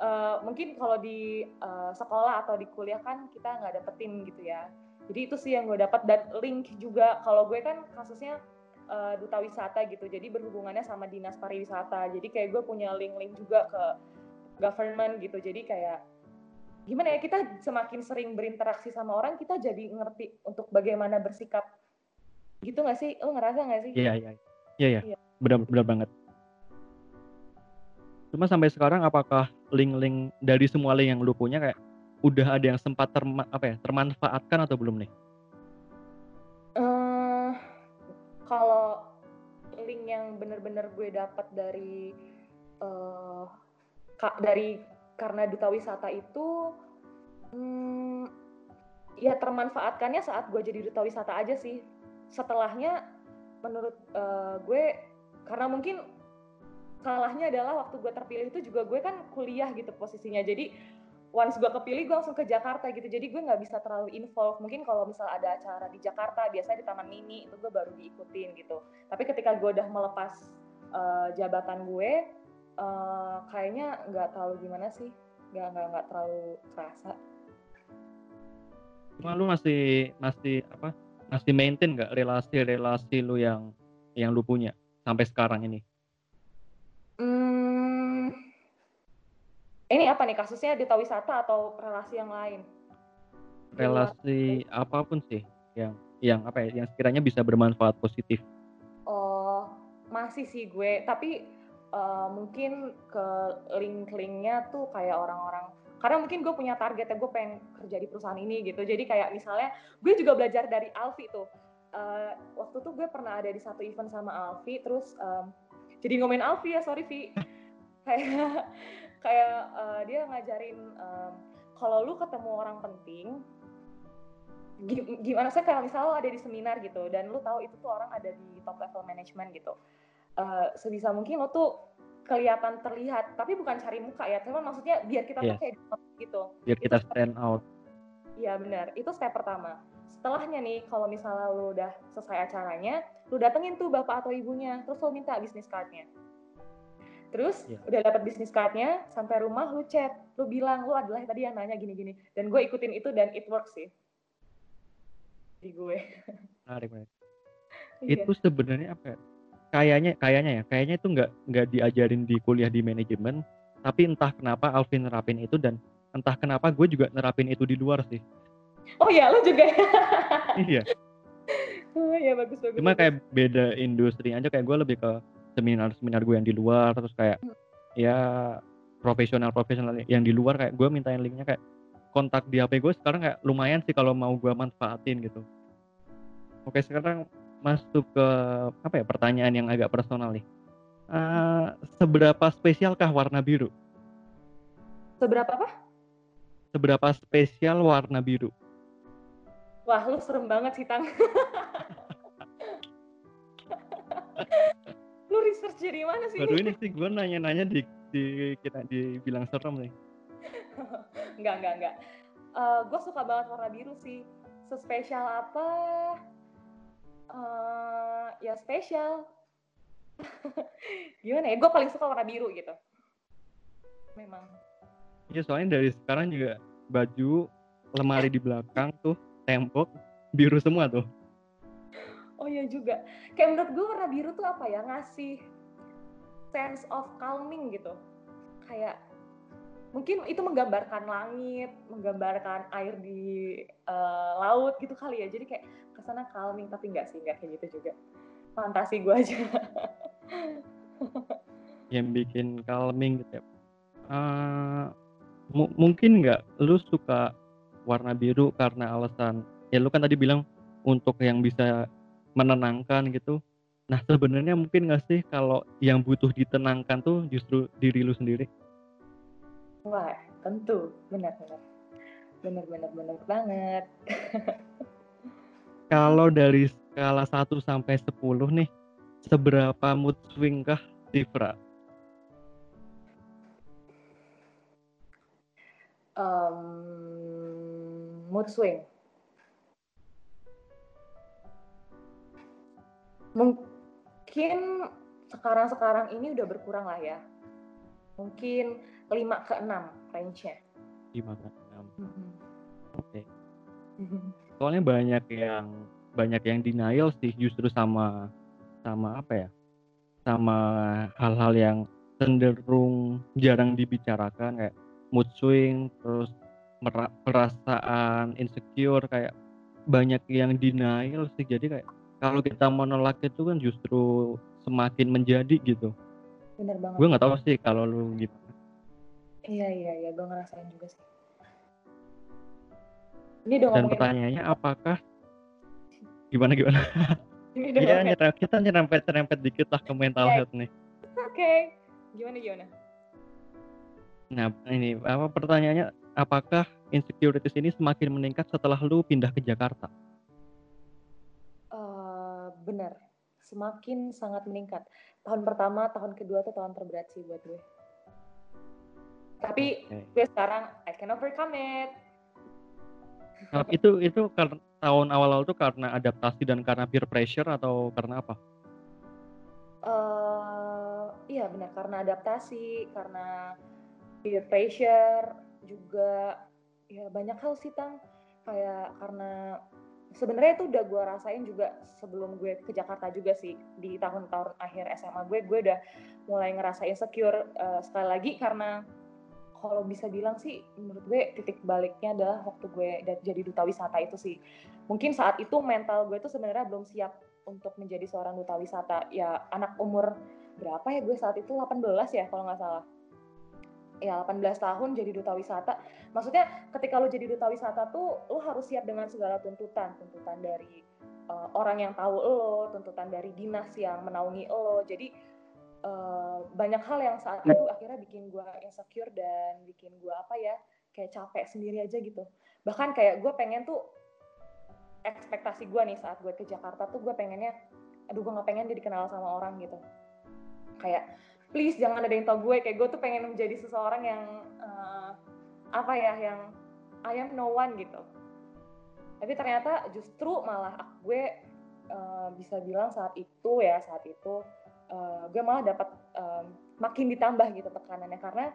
uh, mungkin kalau di uh, sekolah atau di kuliah kan kita nggak dapetin gitu ya. Jadi itu sih yang gue dapat dan link juga kalau gue kan kasusnya uh, duta wisata gitu. Jadi berhubungannya sama dinas pariwisata. Jadi kayak gue punya link-link juga ke government gitu. Jadi kayak gimana ya kita semakin sering berinteraksi sama orang kita jadi ngerti untuk bagaimana bersikap gitu nggak sih? Lo ngerasa nggak sih? Iya iya iya iya. iya benar-benar banget cuma sampai sekarang apakah link-link dari semua link yang lu punya kayak udah ada yang sempat terma apa ya termanfaatkan atau belum nih? Uh, kalau link yang benar-benar gue dapat dari uh, dari karena duta wisata itu, hmm, ya termanfaatkannya saat gue jadi duta wisata aja sih. Setelahnya, menurut uh, gue karena mungkin salahnya adalah waktu gue terpilih itu juga gue kan kuliah gitu posisinya jadi once gue kepilih gue langsung ke Jakarta gitu. Jadi gue nggak bisa terlalu involve. Mungkin kalau misal ada acara di Jakarta biasanya di Taman Mini itu gue baru diikutin gitu. Tapi ketika gue udah melepas uh, jabatan gue uh, kayaknya nggak terlalu gimana sih. Nggak nggak nggak terlalu kerasa. Cuma lu masih masih apa? Masih maintain nggak relasi-relasi lu yang yang lu punya sampai sekarang ini? Ini apa nih kasusnya di wisata atau relasi yang lain? Relasi apa pun sih yang yang apa ya yang sekiranya bisa bermanfaat positif. Oh masih sih gue. Tapi uh, mungkin ke link-linknya tuh kayak orang-orang karena mungkin gue punya target ya gue pengen kerja di perusahaan ini gitu. Jadi kayak misalnya gue juga belajar dari Alfi tuh. Uh, waktu tuh gue pernah ada di satu event sama Alfi terus um, jadi ngomongin Alfi ya sorry Vi. Kayak kayak uh, dia ngajarin um, kalau lu ketemu orang penting gimana saya kayak misalnya ada di seminar gitu dan lu tahu itu tuh orang ada di top level management gitu. Uh, sebisa mungkin lo tuh kelihatan terlihat tapi bukan cari muka ya cuman maksudnya biar kita yeah. tuh kayak gitu. Biar kita stand out. Iya benar. Itu step pertama. Setelahnya nih kalau misalnya lu udah selesai acaranya lu datengin tuh bapak atau ibunya terus lu minta bisnis cardnya terus yeah. udah dapat bisnis cardnya sampai rumah lu chat lu bilang lu adalah tadi yang nanya gini-gini dan gue ikutin itu dan it works sih di gue menarik menarik iya. itu sebenarnya apa ya? kayaknya kayaknya ya kayaknya itu nggak nggak diajarin di kuliah di manajemen tapi entah kenapa Alvin nerapin itu dan entah kenapa gue juga nerapin itu di luar sih Oh ya, lo juga ya? iya. Oh ya bagus bagus. Cuma kayak beda industri aja kayak gue lebih ke seminar-seminar gue yang di luar terus kayak hmm. ya profesional-profesional yang di luar kayak gue mintain linknya kayak kontak di HP gue sekarang kayak lumayan sih kalau mau gue manfaatin gitu. Oke sekarang masuk ke apa ya pertanyaan yang agak personal nih. Uh, seberapa spesialkah warna biru? Seberapa apa? Seberapa spesial warna biru? Wah lu serem banget sih Tang. lu research dari mana sih? Baru ini sih gue nanya-nanya di, di kita dibilang serem nih. enggak, enggak, enggak. Uh, gue suka banget warna biru sih. Sespesial apa? Uh, ya spesial. Gimana ya? Gue paling suka warna biru gitu. Memang. Iya soalnya dari sekarang juga baju lemari di belakang tuh tembok biru semua tuh. Oh iya juga. Kayak menurut gue warna biru tuh apa ya ngasih sense of calming gitu. Kayak mungkin itu menggambarkan langit, menggambarkan air di uh, laut gitu kali ya. Jadi kayak ke sana calming tapi nggak sih nggak kayak gitu juga. Fantasi gue aja. yang bikin calming gitu ya. Uh, mungkin nggak lu suka warna biru karena alasan ya lu kan tadi bilang untuk yang bisa menenangkan gitu. Nah sebenarnya mungkin nggak sih kalau yang butuh ditenangkan tuh justru diri lu sendiri? Wah, tentu. Benar, benar. Benar, benar, benar banget. Kalau dari skala 1 sampai 10 nih, seberapa mood swing kah Sifra? Um, mood swing. Mungkin sekarang-sekarang ini udah berkurang lah ya. Mungkin 5 ke 6 range-nya. 5 ke 6. Mm -hmm. Oke. Okay. Soalnya banyak yang banyak yang denial sih justru sama sama apa ya? Sama hal-hal yang cenderung jarang dibicarakan kayak mood swing, terus perasaan insecure kayak banyak yang denial sih. Jadi kayak kalau kita menolak itu kan justru semakin menjadi gitu. Bener banget. Gue nggak tahu sih kalau lu gitu. Iya iya iya, gue ngerasain juga sih. Ini dong. Dan pertanyaannya apakah gimana gimana? Iya nyerempet kita nyerempet nyerempet dikit lah ke mental okay. health nih. Oke, okay. gimana gimana? Nah ini apa pertanyaannya? Apakah insecurities ini semakin meningkat setelah lu pindah ke Jakarta? Benar, semakin sangat meningkat. Tahun pertama, tahun kedua tuh tahun terberat sih buat gue tapi okay. gue sekarang I can overcome it nah, itu itu karena tahun awal-awal itu karena adaptasi dan karena peer pressure atau karena apa? Uh, iya benar karena adaptasi, karena peer pressure juga ya banyak hal sih tang kayak karena sebenarnya itu udah gue rasain juga sebelum gue ke Jakarta juga sih. Di tahun-tahun akhir SMA gue gue udah mulai ngerasain secure uh, sekali lagi karena kalau bisa bilang sih menurut gue titik baliknya adalah waktu gue jadi duta wisata itu sih. Mungkin saat itu mental gue tuh sebenarnya belum siap untuk menjadi seorang duta wisata. Ya anak umur berapa ya gue saat itu? 18 ya kalau nggak salah ya 18 tahun jadi duta wisata. Maksudnya ketika lo jadi duta wisata tuh lo harus siap dengan segala tuntutan. Tuntutan dari uh, orang yang tahu lo tuntutan dari dinas yang menaungi lo. Jadi uh, banyak hal yang saat itu akhirnya bikin gue insecure dan bikin gue apa ya kayak capek sendiri aja gitu. Bahkan kayak gue pengen tuh ekspektasi gue nih saat gue ke Jakarta tuh gue pengennya aduh gue nggak pengen jadi kenal sama orang gitu. Kayak please jangan ada yang tau gue. Kayak gue tuh pengen menjadi seseorang yang uh, apa ya yang I am no one gitu. Tapi ternyata justru malah gue uh, bisa bilang saat itu ya saat itu uh, gue malah dapat um, makin ditambah gitu tekanannya. Karena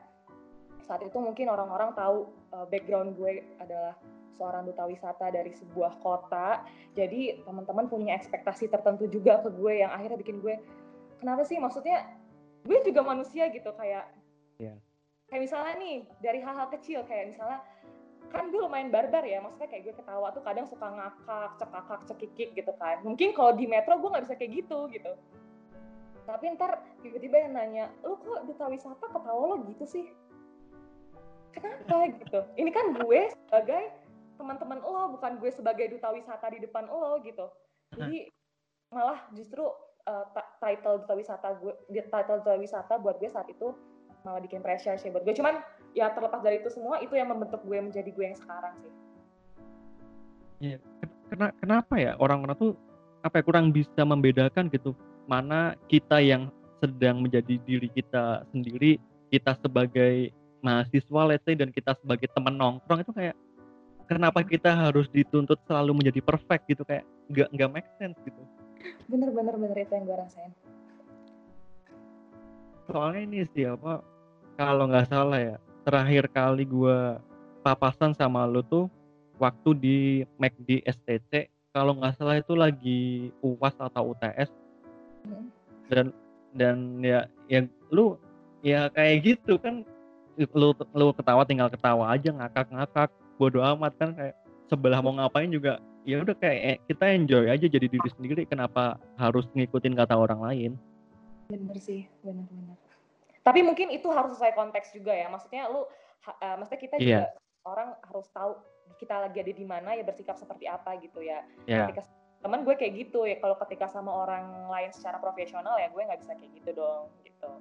saat itu mungkin orang-orang tahu uh, background gue adalah seorang duta wisata dari sebuah kota. Jadi teman-teman punya ekspektasi tertentu juga ke gue yang akhirnya bikin gue kenapa sih? Maksudnya gue juga manusia gitu kayak yeah. kayak misalnya nih dari hal-hal kecil kayak misalnya kan gue lumayan barbar ya maksudnya kayak gue ketawa tuh kadang suka ngakak cekakak cekikik gitu kan. Mungkin kalau di metro gue nggak bisa kayak gitu gitu. Tapi ntar tiba-tiba yang nanya lu kok duta wisata ketawa lo gitu sih? Kenapa? gitu. Ini kan gue sebagai teman-teman lo bukan gue sebagai duta wisata di depan lo gitu. Jadi malah justru uh, title duta wisata gue title duta wisata buat gue saat itu malah bikin pressure sih buat gue. Cuman ya terlepas dari itu semua itu yang membentuk gue menjadi gue yang sekarang sih. Iya, Kena, kenapa ya orang-orang tuh apa ya kurang bisa membedakan gitu mana kita yang sedang menjadi diri kita sendiri, kita sebagai mahasiswa let's say dan kita sebagai teman nongkrong itu kayak kenapa kita harus dituntut selalu menjadi perfect gitu? Kayak nggak nggak make sense gitu. Bener bener itu yang gue rasain. Soalnya ini sih apa kalau nggak salah ya terakhir kali gue papasan sama lo tuh waktu di McD STC kalau nggak salah itu lagi UAS atau UTS hmm. dan dan ya ya lu ya kayak gitu kan lu lu ketawa tinggal ketawa aja ngakak-ngakak bodoh amat kan kayak sebelah mau ngapain juga ya udah kayak eh, kita enjoy aja jadi diri sendiri kenapa harus ngikutin kata orang lain bener sih bener-bener tapi mungkin itu harus sesuai konteks juga ya maksudnya lu uh, maksudnya kita juga yeah. orang harus tahu kita lagi ada di mana ya bersikap seperti apa gitu ya yeah. ketika teman gue kayak gitu ya kalau ketika sama orang lain secara profesional ya gue nggak bisa kayak gitu dong gitu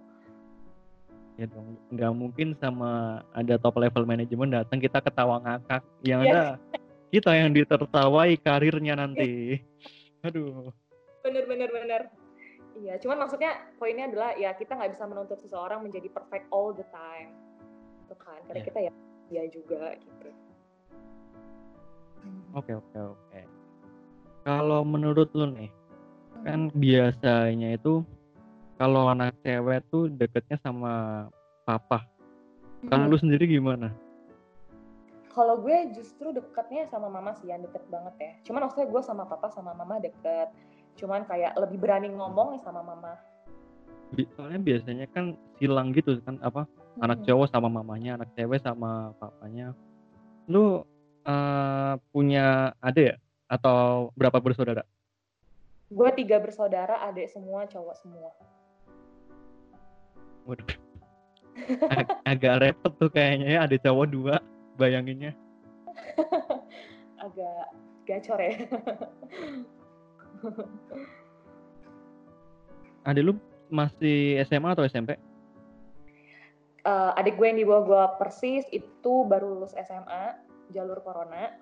ya dong nggak mungkin sama ada top level manajemen datang kita ketawa ngakak yang yeah. ada kita yang ditertawai karirnya nanti. Aduh. Bener bener bener. Iya, cuman maksudnya poinnya adalah ya kita nggak bisa menuntut seseorang menjadi perfect all the time, itu kan? Karena yeah. kita ya dia juga gitu. Oke oke oke. Kalau menurut lu nih, kan biasanya itu kalau anak cewek tuh deketnya sama papa. Kalau hmm. lu sendiri gimana? Kalau gue justru deketnya sama mama sih yang deket banget ya. Cuman maksudnya gue sama papa sama mama deket. Cuman kayak lebih berani ngomong nih sama mama. Soalnya biasanya kan silang gitu kan apa hmm. anak cowok sama mamanya anak cewek sama papanya. Lu uh, punya adik ya? Atau berapa bersaudara? Gue tiga bersaudara adik semua cowok semua. Waduh. Ag agak repot tuh kayaknya ya ada cowok dua bayanginnya? Agak gacor ya. Adik lu masih SMA atau SMP uh, adik gue yang di bawah gue persis itu baru lulus SMA jalur corona.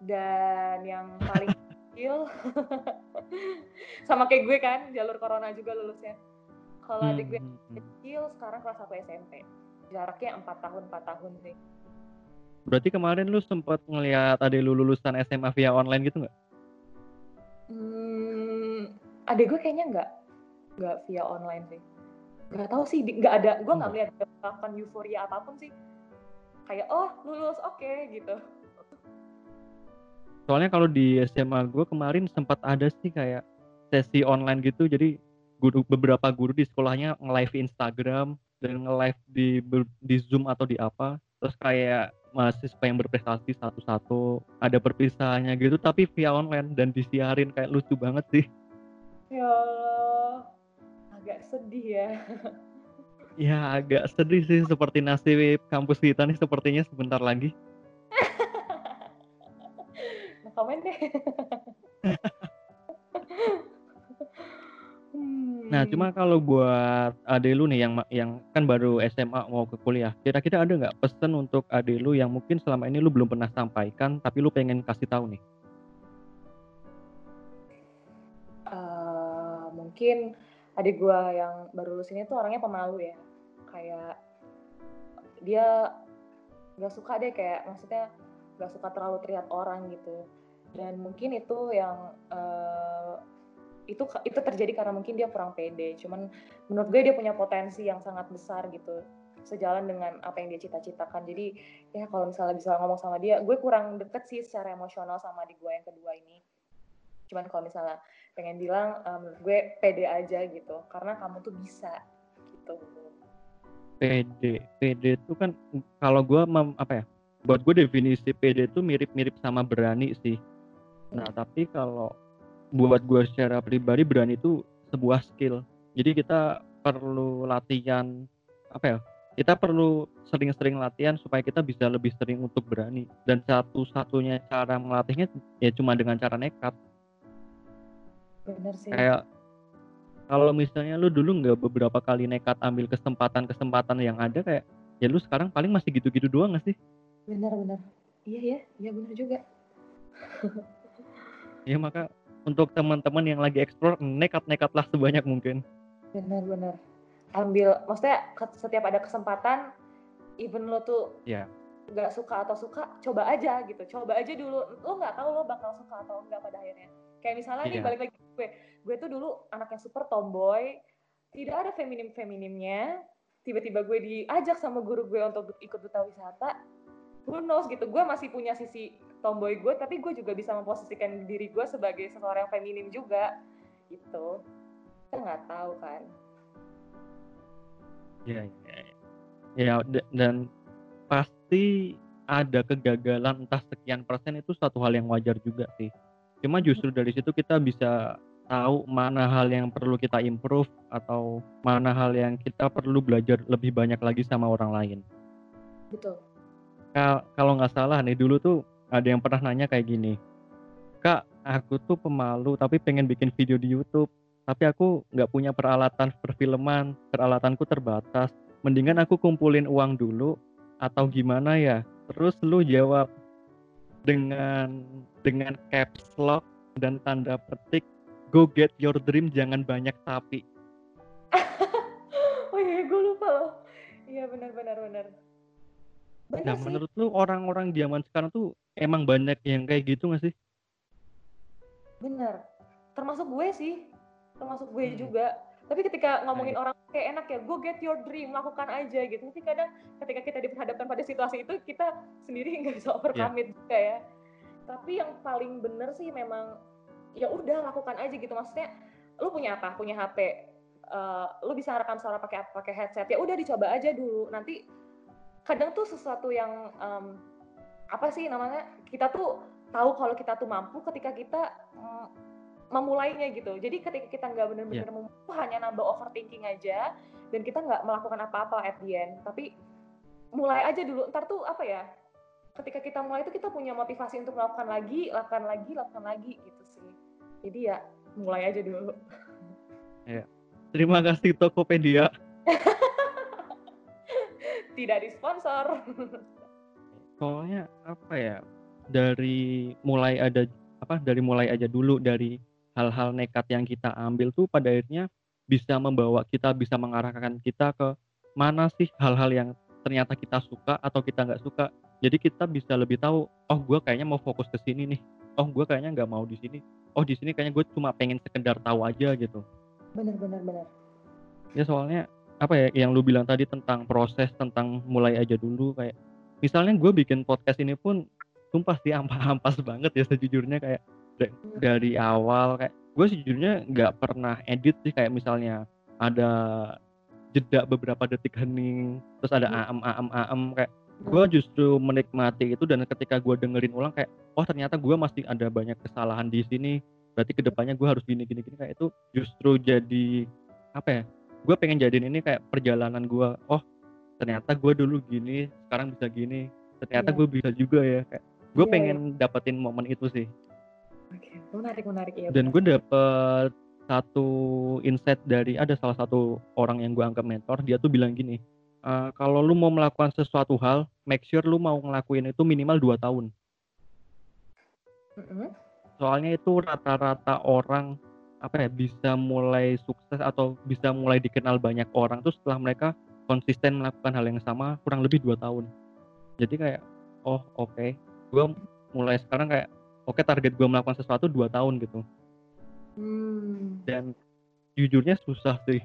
Dan yang paling kecil sama kayak gue kan jalur corona juga lulusnya. Kalau hmm. adik gue hmm, hmm. kecil sekarang kelas 1 SMP jaraknya empat tahun empat tahun sih Berarti kemarin lu sempat ngelihat ada lu lulusan SMA via online gitu nggak? Hmm, ada gue kayaknya nggak, nggak via online sih. Nggak tahu sih, nggak ada. Gue nggak melihat kapan euforia apa pun sih. Kayak oh lulus oke okay, gitu. Soalnya kalau di SMA gue kemarin sempat ada sih kayak sesi online gitu. Jadi guru beberapa guru di sekolahnya nge-live Instagram dan nge-live di di Zoom atau di apa. Terus kayak mahasiswa yang berprestasi satu-satu ada perpisahannya gitu tapi via online dan disiarin kayak lucu banget sih. Ya agak sedih ya. Ya agak sedih sih seperti nasib kampus kita nih sepertinya sebentar lagi. Komen deh Nah, hmm. cuma kalau buat ade lu nih yang yang kan baru SMA mau ke kuliah, kira-kira ada nggak pesan untuk ade lu yang mungkin selama ini lu belum pernah sampaikan, tapi lu pengen kasih tahu nih? Uh, mungkin adik gua yang baru lulus ini tuh orangnya pemalu ya, kayak dia nggak suka deh kayak maksudnya nggak suka terlalu terlihat orang gitu, dan mungkin itu yang uh, itu itu terjadi karena mungkin dia kurang pede. Cuman menurut gue dia punya potensi yang sangat besar gitu sejalan dengan apa yang dia cita-citakan. Jadi ya kalau misalnya bisa ngomong sama dia gue kurang deket sih secara emosional sama di gue yang kedua ini. Cuman kalau misalnya pengen bilang um, gue pede aja gitu karena kamu tuh bisa gitu. Pede pede itu kan kalau gue apa ya buat gue definisi pede itu mirip-mirip sama berani sih. Nah tapi kalau buat gue secara pribadi berani itu sebuah skill. Jadi kita perlu latihan apa ya kita perlu sering-sering latihan supaya kita bisa lebih sering untuk berani. Dan satu-satunya cara melatihnya ya cuma dengan cara nekat. Bener sih. Kayak kalau misalnya lu dulu nggak beberapa kali nekat ambil kesempatan-kesempatan yang ada kayak ya lu sekarang paling masih gitu-gitu doang gak sih? Bener-bener. Iya ya iya bener juga. Ya maka untuk teman-teman yang lagi explore nekat-nekatlah sebanyak mungkin. Bener-bener ambil maksudnya setiap ada kesempatan even lo tuh ya. nggak suka atau suka coba aja gitu. Coba aja dulu lo nggak tahu lo bakal suka atau enggak pada akhirnya. Kayak misalnya nih Iya. balik lagi gue. Gue tuh dulu anaknya super tomboy tidak ada feminim feminimnya tiba-tiba gue diajak sama guru gue untuk ikut duta wisata who knows gitu. Gue masih punya sisi tomboy gue tapi gue juga bisa memposisikan diri gue sebagai seseorang yang feminim juga gitu. Kita nggak tahu kan. Ya ya ya. Dan pasti ada kegagalan entah sekian persen itu satu hal yang wajar juga sih. Cuma justru dari situ kita bisa tahu mana hal yang perlu kita improve atau mana hal yang kita perlu belajar lebih banyak lagi sama orang lain. Betul kalau nggak salah nih dulu tuh ada yang pernah nanya kayak gini kak aku tuh pemalu tapi pengen bikin video di YouTube tapi aku nggak punya peralatan perfilman peralatanku terbatas mendingan aku kumpulin uang dulu atau gimana ya? Terus lu jawab dengan dengan caps lock dan tanda petik go get your dream jangan banyak tapi. Oh iya gue lupa loh. Iya benar benar benar benar nah sih. menurut lu orang-orang zaman sekarang tuh emang banyak yang kayak gitu nggak sih? Benar termasuk gue sih. Termasuk gue Hmm. juga. Tapi ketika ngomongin Nah, orang kayak enak ya go get your dream lakukan aja gitu. Tapi kadang ketika kita diperhadapkan pada situasi itu kita sendiri nggak bisa overcome it juga ya. Tapi yang paling bener sih memang ya udah lakukan aja gitu. Maksudnya lu punya apa? Punya HP eh, lu bisa rekam suara pakai pakai headset. Ya udah dicoba aja dulu. Nanti kadang tuh sesuatu yang em, apa sih namanya kita tuh tahu kalau kita tuh mampu ketika kita mm, memulainya gitu. Jadi ketika kita nggak benar-benar mampu hanya nambah overthinking aja dan kita nggak melakukan apa-apa at the end. Tapi mulai aja dulu ntar tuh apa ya ketika kita mulai itu kita punya motivasi untuk melakukan lagi lakukan lagi lakukan lagi gitu sih. Jadi ya mulai aja dulu. Terima kasih Tokopedia tidak disponsor. Soalnya apa ya dari mulai ada apa dari mulai aja dulu dari hal-hal nekat yang kita ambil tuh pada akhirnya bisa membawa kita bisa mengarahkan kita ke mana sih hal-hal yang ternyata kita suka atau kita nggak suka. Jadi kita bisa lebih tahu oh gue kayaknya mau fokus ke sini nih. Oh gue kayaknya nggak mau di sini. Oh di sini kayaknya gue cuma pengen sekedar tahu aja gitu. Bener bener bener ya soalnya apa ya yang lu bilang tadi tentang proses tentang mulai aja dulu kayak misalnya gue bikin podcast ini pun sumpah sih ampas-ampas banget ya sejujurnya kayak da- dari awal kayak gue sejujurnya nggak pernah edit sih kayak misalnya ada jeda beberapa detik hening terus ada am am am kayak gue justru menikmati itu dan ketika gue dengerin ulang kayak oh ternyata gue masih ada banyak kesalahan di sini berarti ke depannya gue harus gini gini gini kayak itu justru jadi apa ya gue pengen jadiin ini kayak perjalanan gue oh ternyata gue dulu gini sekarang bisa gini. Ternyata Iya. gue bisa juga ya kayak gue Iya, pengen dapetin momen itu sih. Oke menarik menarik ya dan gue dapet satu insight dari ada salah satu orang yang gue anggap mentor dia tuh bilang gini "Eh, kalau lu mau melakukan sesuatu hal make sure lu mau ngelakuin itu minimal dua tahun. Mm-mm. soalnya itu rata-rata orang apa ya bisa mulai sukses atau bisa mulai dikenal banyak orang tuh setelah mereka konsisten melakukan hal yang sama kurang lebih dua tahun jadi kayak oh oke gue mulai sekarang kayak oke target gue melakukan sesuatu dua tahun gitu Hmm, dan jujurnya susah sih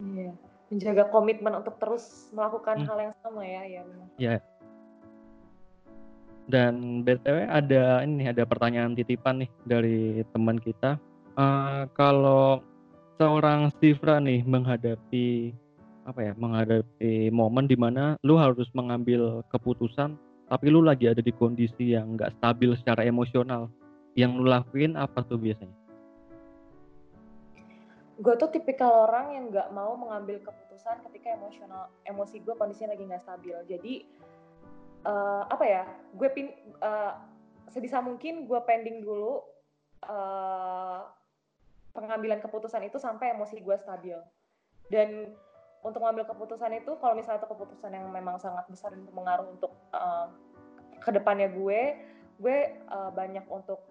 iya. Menjaga komitmen untuk terus melakukan Hmm. hal yang sama ya, ya benar. dan btw ada ini ada pertanyaan titipan nih dari teman kita Eh, kalau seorang Sifra nih menghadapi apa ya menghadapi momen di mana lu harus mengambil keputusan tapi lu lagi ada di kondisi yang nggak stabil secara emosional yang lu lakuin apa tuh biasanya? Gue tuh tipikal orang yang nggak mau mengambil keputusan ketika emosional emosi gue kondisinya lagi nggak stabil. Jadi uh, apa ya gue pin uh, sebisa mungkin gue pending dulu uh, pengambilan keputusan itu sampai emosi gue stabil. Dan untuk mengambil keputusan itu kalau misalnya itu keputusan yang memang sangat besar dan berpengaruh untuk uh, ke depannya gue gue uh, banyak untuk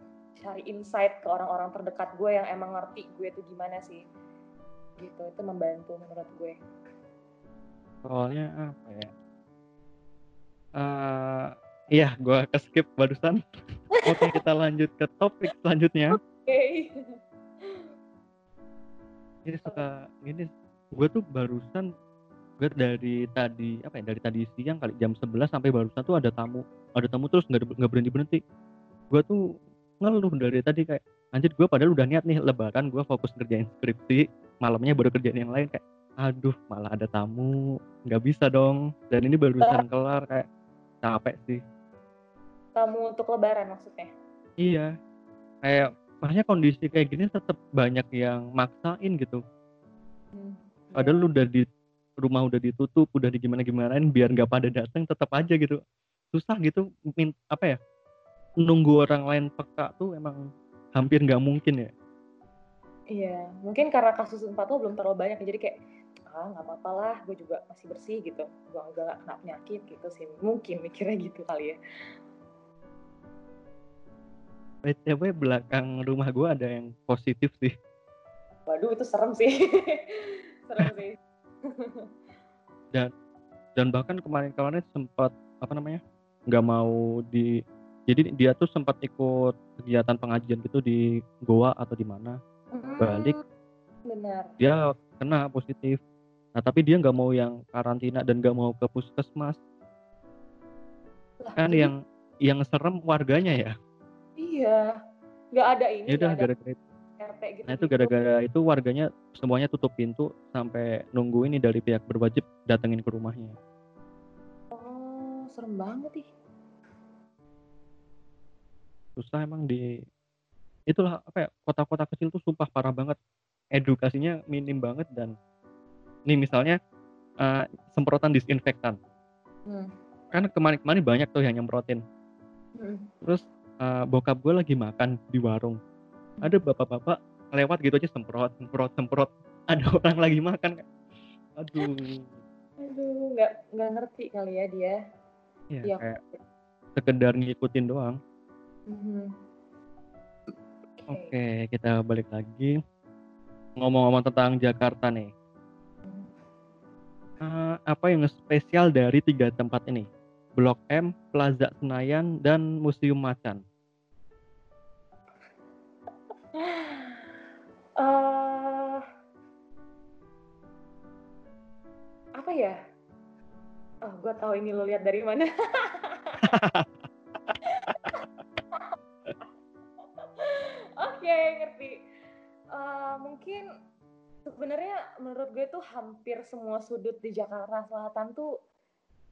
cari insight ke orang-orang terdekat gue yang emang ngerti gue itu gimana sih. Gitu itu membantu menurut gue. Soalnya apa ya? Uh, iya gue ke skip barusan. Oke kita lanjut ke topik selanjutnya. Oke. okay. Ini suka gini gue tuh barusan gue dari tadi apa ya dari tadi siang kali jam 11 sampai barusan tuh ada tamu ada tamu terus nggak nggak berhenti berhenti gue tuh ngeluh dari tadi kayak anjir gue padahal udah niat nih lebaran gue fokus ngerjain skripsi malamnya baru kerjain yang lain. Kayak aduh malah ada tamu nggak bisa dong. Dan ini barusan kelar kayak capek sih. Tamu untuk lebaran maksudnya? Iya. Kayak makanya kondisi kayak gini tetap banyak yang maksain gitu. Hmm, padahal lu udah di rumah udah ditutup udah di gimana gimanain biar nggak pada datang tetap aja gitu. Susah gitu min apa ya nunggu orang lain peka tuh emang hampir nggak mungkin ya. Iya mungkin karena kasus empat lo belum terlalu banyak jadi kayak ah nggak apa-apa lah gue juga masih bersih gitu. Gue nggak kena penyakit gitu sih. Mungkin mikirnya gitu kali ya BTW belakang rumah gue ada yang positif sih. Waduh itu serem sih. serem sih. dan dan bahkan kemarin-kemarin sempat apa namanya nggak mau di jadi dia tuh sempat ikut kegiatan pengajian gitu di Goa atau di mana hmm, balik benar dia kena positif nah tapi dia nggak mau yang karantina dan nggak mau ke puskesmas lah, kan yang yang serem warganya ya iya. Nggak ada ini ya udah gara-gara itu. RT gitu. Nah itu gara-gara itu warganya semuanya tutup pintu sampai nunggu ini dari pihak berwajib datengin ke rumahnya. Oh serem banget ih. Susah emang di itulah apa ya kota-kota kecil tuh sumpah parah banget. Edukasinya minim banget dan nih misalnya uh, semprotan disinfektan. Hmm. kan kemarin-kemarin banyak tuh yang nyemprotin. Hmm. terus uh, bokap gue lagi makan di warung ada bapak-bapak lewat gitu aja semprot semprot semprot ada orang lagi makan aduh aduh nggak nggak ngerti kali ya dia ya, ya. kayak sekedar ngikutin doang Mm-hmm. Oke, okay, kita balik lagi. Ngomong-ngomong tentang Jakarta nih. Uh, apa yang spesial dari tiga tempat ini? Blok M, Plaza Senayan, dan Museum Macan. Ya? Oh, gue tahu ini lo lihat dari mana. mungkin sebenarnya menurut gue tuh hampir semua sudut di Jakarta Selatan tuh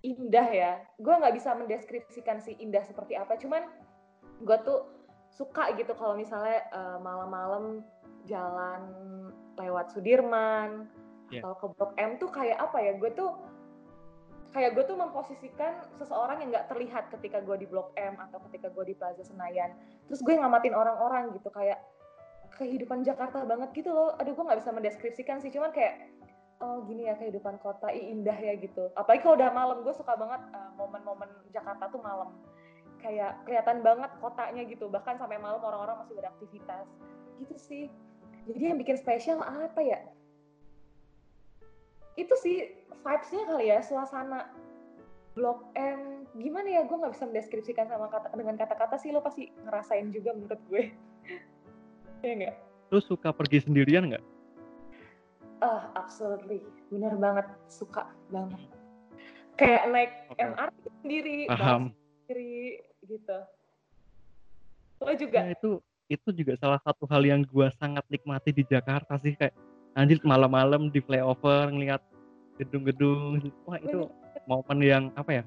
indah ya. Gue nggak bisa mendeskripsikan si indah seperti apa, cuman gue tuh suka gitu kalau misalnya uh, malam-malam jalan lewat Sudirman yeah. atau ke Blok M tuh kayak apa ya? Gue tuh kayak gue tuh memposisikan seseorang yang nggak terlihat ketika gue di Blok M atau ketika gue di Plaza Senayan. Terus gue ngamatin orang-orang gitu kayak kehidupan Jakarta banget gitu loh. Aduh, gue nggak bisa mendeskripsikan sih, cuman kayak oh gini ya kehidupan kota, indah ya gitu. Apalagi kalau udah malam, gue suka banget uh, momen-momen Jakarta tuh malam. Kayak kelihatan banget kotanya gitu, bahkan sampai malam orang-orang masih beraktivitas. Gitu sih. Jadi yang bikin spesial apa ya? Itu sih vibes-nya kali ya, suasana Blok M. Gimana ya, gue nggak bisa mendeskripsikan sama kata dengan kata-kata sih, lo pasti ngerasain juga menurut gue. Iya nggak? Lu suka pergi sendirian nggak? Ah, uh, absolutely. Bener banget. Suka banget. Kayak naik okay. MRT sendiri, Paham. sendiri, gitu. Lo juga? Ya, itu itu juga salah satu hal yang gue sangat nikmati di Jakarta sih kayak anjir malam-malam di flyover ngeliat gedung-gedung. Wah itu momen yang apa ya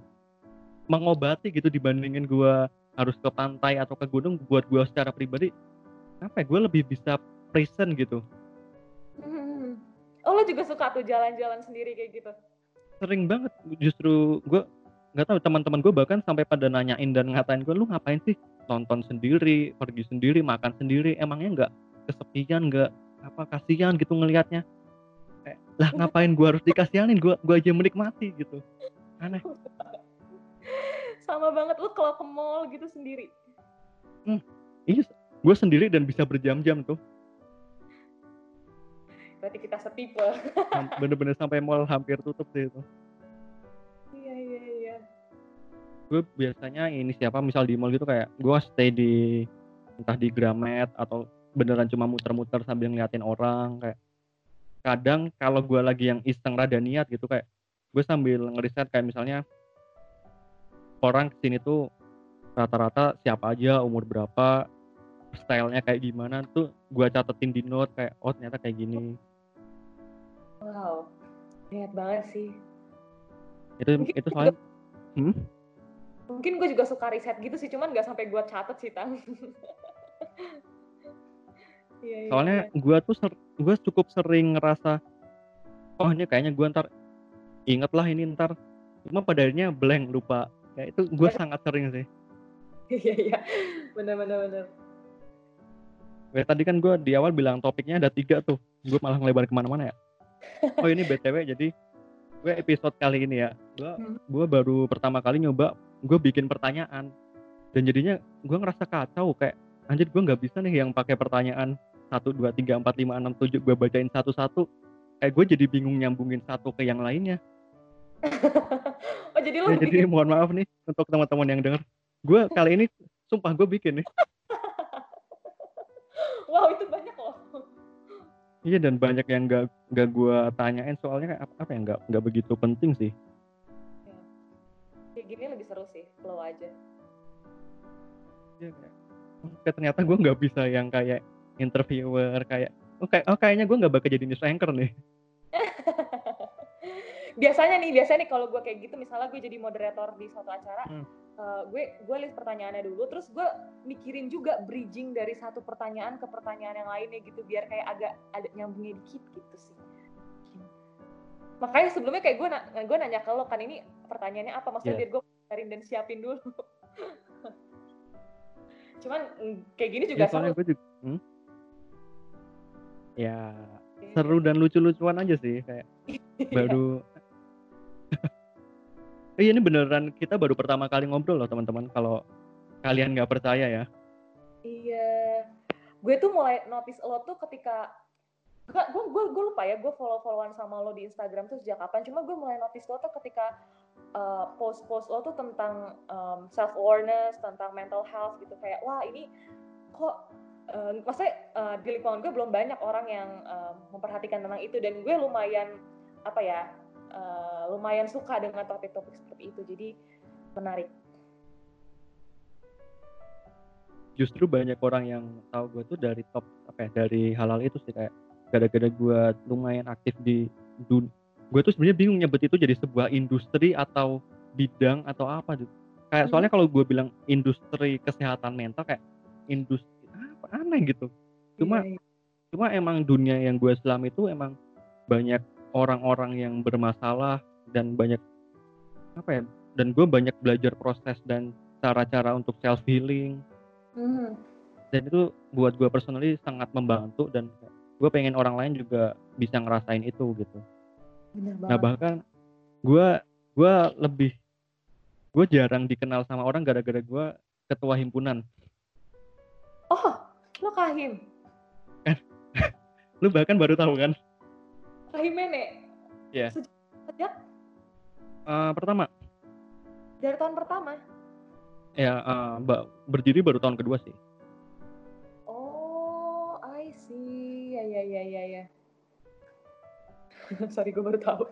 mengobati gitu dibandingin gue harus ke pantai atau ke gunung. Buat gue secara pribadi apa ya gue lebih bisa present gitu. Hmm, Oh lo juga suka tuh jalan-jalan sendiri kayak gitu? Sering banget. Justru gue nggak tahu teman-teman gue bahkan sampai pada nanyain dan ngatain gue lu ngapain sih? Nonton sendiri, pergi sendiri, makan sendiri, emangnya nggak kesepian, nggak apa kasihan gitu ngelihatnya. Kayak, lah ngapain gue harus dikasihanin, gue gue aja menikmati gitu. Aneh. Sama banget lu kalau ke mall gitu sendiri. Hmm, iya, gue sendiri dan bisa berjam-jam tuh. Berarti kita setipe. Bener-bener sampai mall hampir tutup sih itu. Iya iya iya. Gue biasanya ini siapa misal di mall gitu kayak gue stay di entah di Gramet atau beneran cuma muter-muter sambil ngeliatin orang kayak kadang kalau gue lagi yang iseng rada niat gitu kayak gue sambil ngeriset kayak misalnya orang ke sini tuh rata-rata siapa aja umur berapa stylenya kayak gimana tuh gue catetin di note kayak oh ternyata kayak gini Wow, niat banget sih. itu Mungkin itu soalnya hmm? Mungkin gue juga suka riset gitu sih, cuman nggak sampai gue catet sih, Tang. Iya, iya, soalnya iya. gue tuh ser, gue cukup sering ngerasa oh ini kayaknya gue ntar inget lah ini ntar cuma pada akhirnya blank lupa ya itu gue sangat sering sih Iya, iya. Bener, bener, bener. Kayak tadi kan gue di awal bilang topiknya ada tiga tuh gue malah ngelebar ke mana-mana ya oh ini btw jadi gue episode kali ini ya gue Hmm. gue baru pertama kali nyoba gue bikin pertanyaan dan jadinya gue ngerasa kacau kayak anjir gue nggak bisa nih yang pakai pertanyaan satu dua tiga empat lima enam tujuh gue bacain satu-satu. Kayak gue jadi bingung nyambungin satu ke yang lainnya. Oh, jadi lo ya, jadi mohon maaf nih untuk teman-teman yang denger. Gue kali ini sumpah gue bikin nih. Wow, itu banyak loh. iya dan banyak yang gak gak gue tanyain. Soalnya kayak apa, apa yang gak nggak begitu penting sih. Kayak gini lebih seru sih, flow aja. Kayak ternyata gue nggak bisa yang kayak interviewer kayak oh, kayak, oh kayaknya gue nggak bakal jadi news anchor nih biasanya nih, biasanya nih kalau gue kayak gitu, misalnya gue jadi moderator di suatu acara, Hmm. eh, gue gue list pertanyaannya dulu, terus gue mikirin juga bridging dari satu pertanyaan ke pertanyaan yang lainnya gitu, biar kayak agak ada nyambungnya dikit gitu sih. Makanya sebelumnya kayak gue na- gue nanya ke lo kan ini pertanyaannya apa, maksudnya biar gue cariin dan siapin dulu. Cuman mm, kayak gini juga ya soalnya gue juga hmm? Ya seru dan lucu-lucuan aja sih kayak baru Eh, ini beneran kita baru pertama kali ngobrol loh teman-teman kalau kalian nggak percaya ya Iya. Gue tuh mulai notice lo tuh ketika gue gue gue, gue lupa ya gue follow followan sama lo di Instagram tuh sejak kapan cuma gue mulai notice lo tuh ketika uh, post-post lo tuh tentang self awareness tentang mental health gitu kayak wah ini kok uh, maksudnya uh, di lingkungan gue belum banyak orang yang uh, memperhatikan tentang itu. Dan gue lumayan apa ya uh, lumayan suka dengan topik-topik seperti itu. Jadi menarik. Justru banyak orang yang tahu gue tuh dari top apa ya dari halal itu sih. Kayak gara-gara gue lumayan aktif di dun gue tuh sebenarnya bingung nyebut itu jadi sebuah industri atau bidang atau apa gitu. Kayak Hmm. soalnya kalau gue bilang industri kesehatan mental kayak industri aneh gitu. Cuma Iya, iya. cuma emang dunia yang gue selam itu emang banyak orang-orang yang bermasalah dan banyak apa ya dan gue banyak belajar proses dan cara-cara untuk self healing Mhm. dan itu buat gue personally sangat membantu dan gue pengen orang lain juga bisa ngerasain itu gitu. Bener nah bahkan gue gue lebih gue jarang dikenal sama orang gara-gara gue ketua himpunan. Oh lo kahim? Lu bahkan baru tahu kan? Kahim nenek Iya. sejak, sejak Eh, pertama. Dari tahun pertama? Ya eh, ba- berdiri baru tahun kedua sih. Oh I see. Ya ya ya ya ya. Sorry gue baru tahu.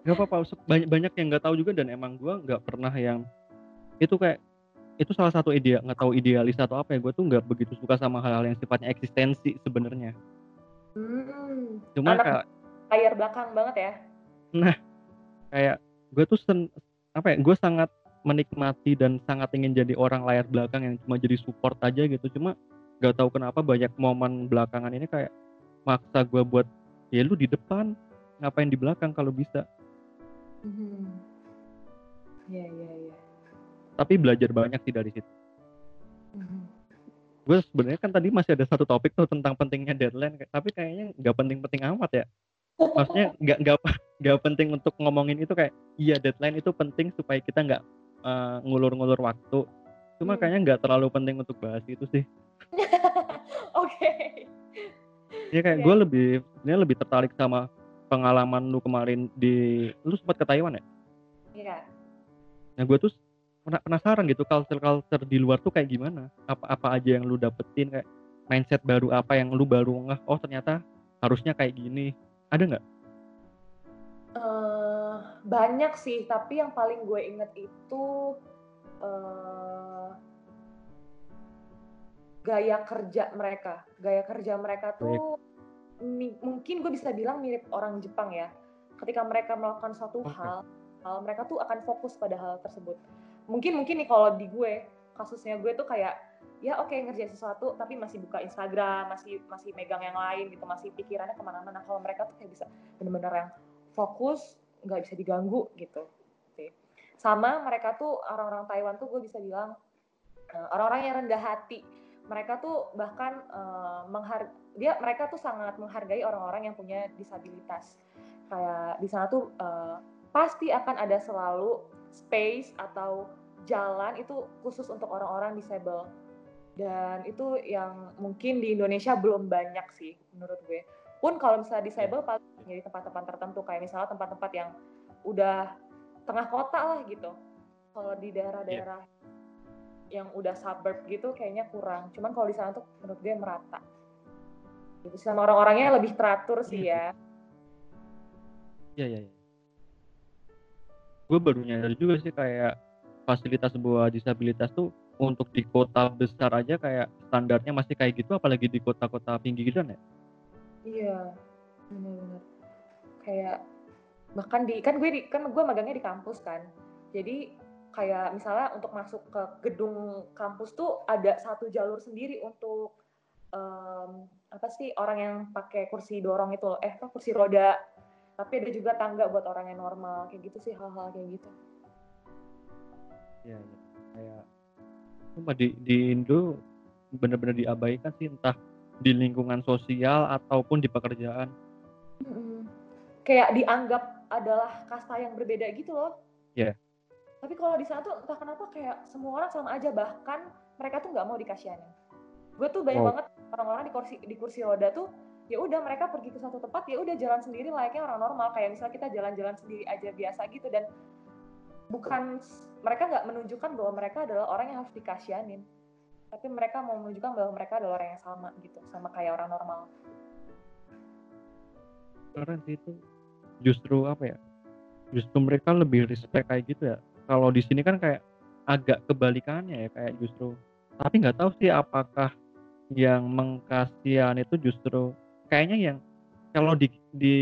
Gak apa-apa, banyak banyak yang nggak tahu juga dan emang gue nggak pernah yang itu kayak itu salah satu ide nggak tahu idealis atau apa ya gue tuh nggak begitu suka sama hal-hal yang sifatnya eksistensi sebenarnya. hmm. Cuma kayak layar belakang banget ya kayak gue tuh sen, apa ya gue sangat menikmati dan sangat ingin jadi orang layar belakang yang cuma jadi support aja gitu. Cuma nggak tahu kenapa banyak momen belakangan ini kayak maksa gue buat ya lu di depan ngapain di belakang kalau bisa. Mhm. Iya iya iya. Tapi belajar banyak sih dari situ. Gue sebenarnya kan tadi masih ada satu topik tuh tentang pentingnya deadline, tapi kayaknya nggak penting-penting amat ya. Maksudnya nggak nggak nggak penting untuk ngomongin itu kayak iya deadline itu penting supaya kita nggak uh, ngulur-ngulur waktu. Cuma Hmm. kayaknya nggak terlalu penting untuk bahas itu sih. Oke. Ya kayak Oke. gue lebih sebenarnya lebih tertarik sama pengalaman lu kemarin di lu sempat ke Taiwan ya? Iya. Nah gue tuh penasaran gitu culture-culture di luar tuh kayak gimana? Apa-apa aja yang lu dapetin kayak mindset baru apa yang lu baru ngeh oh ternyata harusnya kayak gini. Ada nggak? Eh, banyak sih, tapi yang paling gue inget itu eh, gaya kerja mereka. Gaya kerja mereka tuh mi- mungkin gue bisa bilang mirip orang Jepang ya. Ketika mereka melakukan suatu Oke. hal, hal, mereka tuh akan fokus pada hal tersebut. Mungkin mungkin nih kalau di gue kasusnya gue tuh kayak ya oke ngerjain sesuatu tapi masih buka Instagram, masih masih megang yang lain gitu, masih pikirannya ke mana-mana. Kalau mereka tuh kayak bisa bener-bener yang fokus, nggak bisa diganggu gitu. Sih. Sama mereka tuh orang-orang Taiwan tuh gue bisa bilang eh, orang-orang yang rendah hati. Mereka tuh bahkan eh, menghar dia mereka tuh sangat menghargai orang-orang yang punya disabilitas. Kayak di sana tuh eh, pasti akan ada selalu space atau jalan itu khusus untuk orang-orang disable. Dan itu yang mungkin di Indonesia belum banyak sih menurut gue. Pun kalau misalnya disable paling di tempat-tempat tertentu kayak misalnya tempat-tempat yang udah tengah kota lah gitu. Kalau di daerah-daerah yang udah suburb gitu kayaknya kurang. Cuman kalau di sana tuh menurut gue merata. Gitu sama orang-orangnya lebih teratur sih ya. Iya iya. iya. Gue baru nyadar juga sih kayak fasilitas sebuah disabilitas tuh untuk di kota besar aja kayak standarnya masih kayak gitu apalagi di kota-kota pinggiran ya. Iya, benar-benar. Kayak bahkan di kan gue di, kan gue magangnya di kampus kan. Jadi kayak misalnya untuk masuk ke gedung kampus tuh ada satu jalur sendiri untuk em, apa sih orang yang pakai kursi dorong itu loh. Eh, kursi roda. Tapi ada juga tangga buat orang yang normal kayak gitu sih hal-hal kayak gitu. Iya iya. Kayak cuma di di Indo bener-bener diabaikan sih entah di lingkungan sosial ataupun di pekerjaan. Mm-mm. Kayak dianggap adalah kasta yang berbeda gitu loh. Iya. Tapi kalau di sana tuh entah kenapa kayak semua orang sama aja bahkan mereka tuh nggak mau dikasihanin. Gue tuh banyak Wow. banget orang-orang di kursi di kursi roda tuh ya udah mereka pergi ke satu tempat ya udah jalan sendiri layaknya orang normal kayak misalnya kita jalan-jalan sendiri aja biasa gitu dan bukan mereka nggak menunjukkan bahwa mereka adalah orang yang harus dikasihanin tapi mereka mau menunjukkan bahwa mereka adalah orang yang sama gitu sama kayak orang normal Keren sih itu justru apa ya? Justru mereka lebih respect kayak gitu ya. Kalau di sini kan kayak agak kebalikannya ya kayak justru tapi nggak tahu sih apakah yang mengkasihan itu justru kayaknya yang kalau di di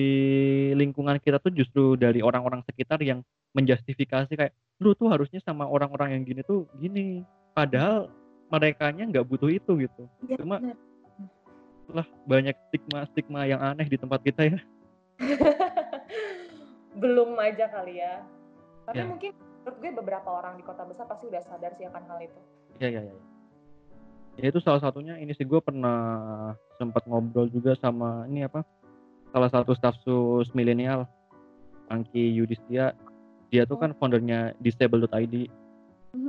lingkungan kita tuh justru dari orang-orang sekitar yang menjustifikasi kayak lu tuh harusnya sama orang-orang yang gini tuh gini. Padahal merekanya nggak butuh itu gitu. Iya, Cuma- bener. lah banyak stigma stigma yang aneh di tempat kita ya. Belum aja kali ya. Tapi Ya. mungkin menurut gue beberapa orang di kota besar pasti udah sadar sih akan hal itu. Ya ya ya ya itu salah satunya ini sih gue pernah sempat ngobrol juga sama ini apa salah satu staf sus milenial Angki Yudhistia dia tuh kan foundernya disable.id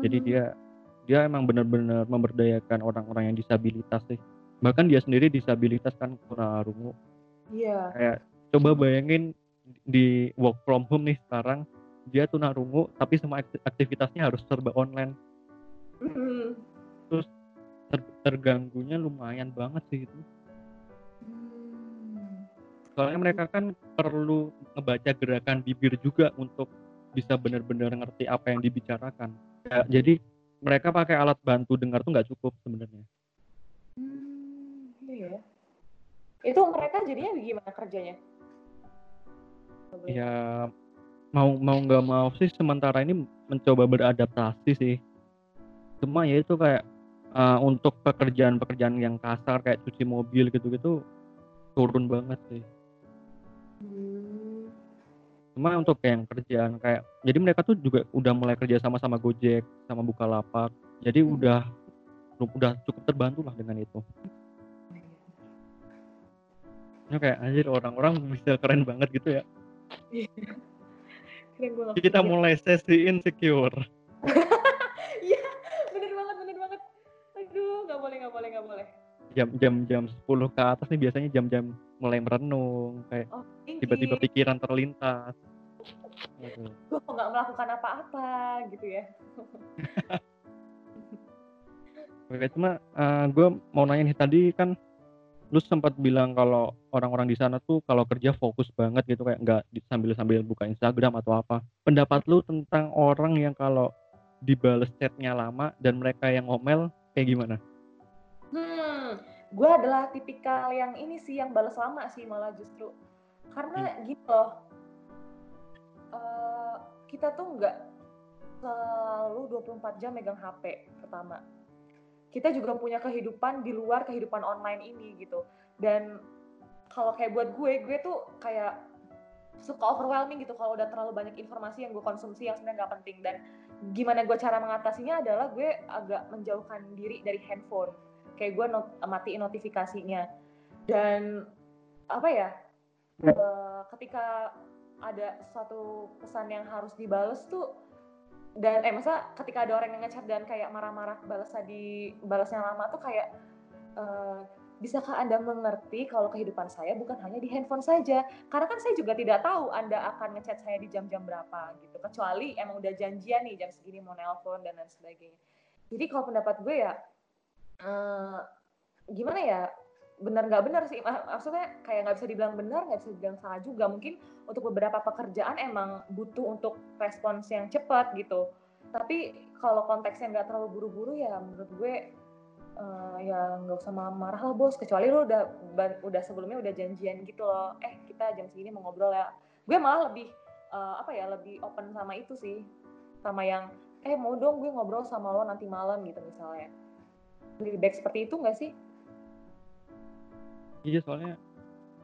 jadi Mhm. dia dia emang benar-benar memberdayakan orang-orang yang disabilitas sih bahkan dia sendiri disabilitas kan tunarungu iya kayak coba bayangin di work from home nih sekarang dia tunarungu tapi semua akti- aktivitasnya harus serba online Mhm. Ter- terganggunya lumayan banget sih itu. Soalnya mereka kan perlu ngebaca gerakan bibir juga untuk bisa benar-benar ngerti apa yang dibicarakan Ya, jadi mereka pakai alat bantu dengar tuh nggak cukup sebenarnya Hmm, iya. Itu mereka jadinya gimana kerjanya? Ya mau mau nggak mau sih sementara ini mencoba beradaptasi sih cuma ya itu kayak uh, untuk pekerjaan-pekerjaan yang kasar kayak cuci mobil gitu-gitu turun banget sih. Hmm, Cuma untuk yang kerjaan kayak jadi mereka tuh juga udah mulai kerja sama sama Gojek, sama Bukalapak. Jadi Hmm. udah udah cukup terbantu lah dengan itu. Ya kayak anjir orang-orang bisa keren banget gitu ya. Keren gue nggak Kita mulai sesi insecure. Iya, bener banget, bener banget. Aduh, nggak boleh, nggak boleh, nggak boleh. Jam-jam jam 10 ke atas nih biasanya jam-jam mulai merenung kayak Oh, tiba-tiba tinggi. pikiran terlintas. Gue kok nggak melakukan apa-apa gitu ya. Oke, cuma gue mau nanya nih tadi kan lu sempat bilang kalau orang-orang di sana tuh kalau kerja fokus banget gitu kayak nggak di- sambil-sambil buka Instagram atau apa. Pendapat lu tentang orang yang kalau dibales chatnya lama dan mereka yang ngomel kayak gimana? Hmm, gue adalah tipikal yang ini sih yang balas lama sih malah justru. Karena gitu loh, eh, kita tuh nggak selalu 24 jam megang HP pertama. Kita juga punya kehidupan di luar kehidupan online ini gitu. Dan kalau kayak buat gue, gue tuh kayak suka overwhelming gitu kalau udah terlalu banyak informasi yang gue konsumsi yang sebenarnya nggak penting dan gimana gue cara mengatasinya adalah gue agak menjauhkan diri dari handphone kayak gue not, matiin notifikasinya dan apa ya eh, ketika ada suatu pesan yang harus dibales tuh dan eh masa ketika ada orang yang ngechat dan kayak marah-marah balasnya di balasnya lama tuh kayak eh, bisakah anda mengerti kalau kehidupan saya bukan hanya di handphone saja? Karena kan saya juga tidak tahu anda akan ngechat saya di jam-jam berapa gitu. Kecuali emang udah janjian nih jam segini mau nelpon dan lain sebagainya. Jadi kalau pendapat gue ya eh, gimana ya benar nggak benar sih. Mak- maksudnya kayak nggak bisa dibilang benar nggak bisa dibilang salah juga. Mungkin untuk beberapa pekerjaan emang butuh untuk respons yang cepat gitu. Tapi kalau konteksnya nggak terlalu buru-buru ya menurut gue eh, ya nggak usah marah lah bos. Kecuali lu udah udah sebelumnya udah janjian gitu loh. Eh kita jam segini mau ngobrol ya. Gue malah lebih eh, apa ya lebih open sama itu sih. Sama yang eh mau dong gue ngobrol sama lo nanti malam gitu misalnya. Lebih baik seperti itu nggak sih Iya soalnya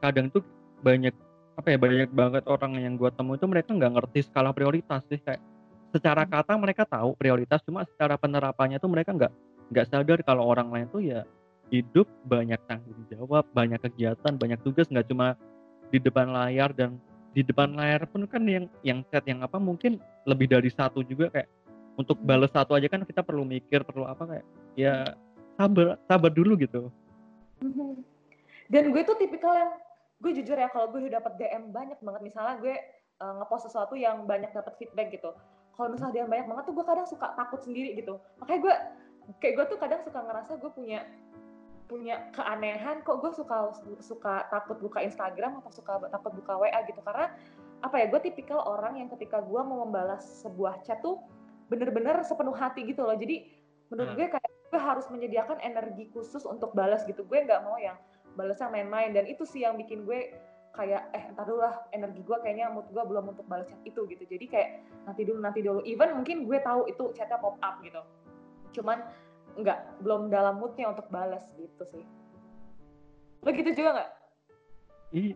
kadang tuh banyak apa ya banyak banget orang yang gua temu itu mereka nggak ngerti skala prioritas sih kayak secara kata mereka tahu prioritas cuma secara penerapannya tuh mereka nggak nggak sadar kalau orang lain tuh ya hidup banyak tanggung jawab banyak kegiatan banyak tugas nggak cuma di depan layar dan di depan layar pun kan yang yang chat yang apa mungkin lebih dari satu juga kayak untuk balas satu aja kan kita perlu mikir perlu apa kayak ya sabar sabar dulu gitu. Mhm. Dan gue tuh tipikal yang gue jujur ya kalau gue udah dapat DM banyak banget misalnya gue uh, ngepost sesuatu yang banyak dapat feedback gitu. Kalau misalnya DM banyak banget tuh gue kadang suka takut sendiri gitu. Makanya gue kayak gue tuh kadang suka ngerasa gue punya punya keanehan kok gue suka suka takut buka Instagram atau suka takut buka WA gitu karena apa ya gue tipikal orang yang ketika gue mau membalas sebuah chat tuh bener-bener sepenuh hati gitu loh jadi menurut Hmm. gue kayak gue harus menyediakan energi khusus untuk balas gitu gue nggak mau yang balasnya main-main dan itu sih yang bikin gue kayak eh entar dulu lah energi gue kayaknya mood gue belum untuk balas chat itu gitu. Jadi kayak nanti dulu nanti dulu. Even mungkin gue tahu itu chatnya pop up gitu. Cuman nggak belum dalam moodnya untuk balas gitu sih. Lo gitu juga nggak? I,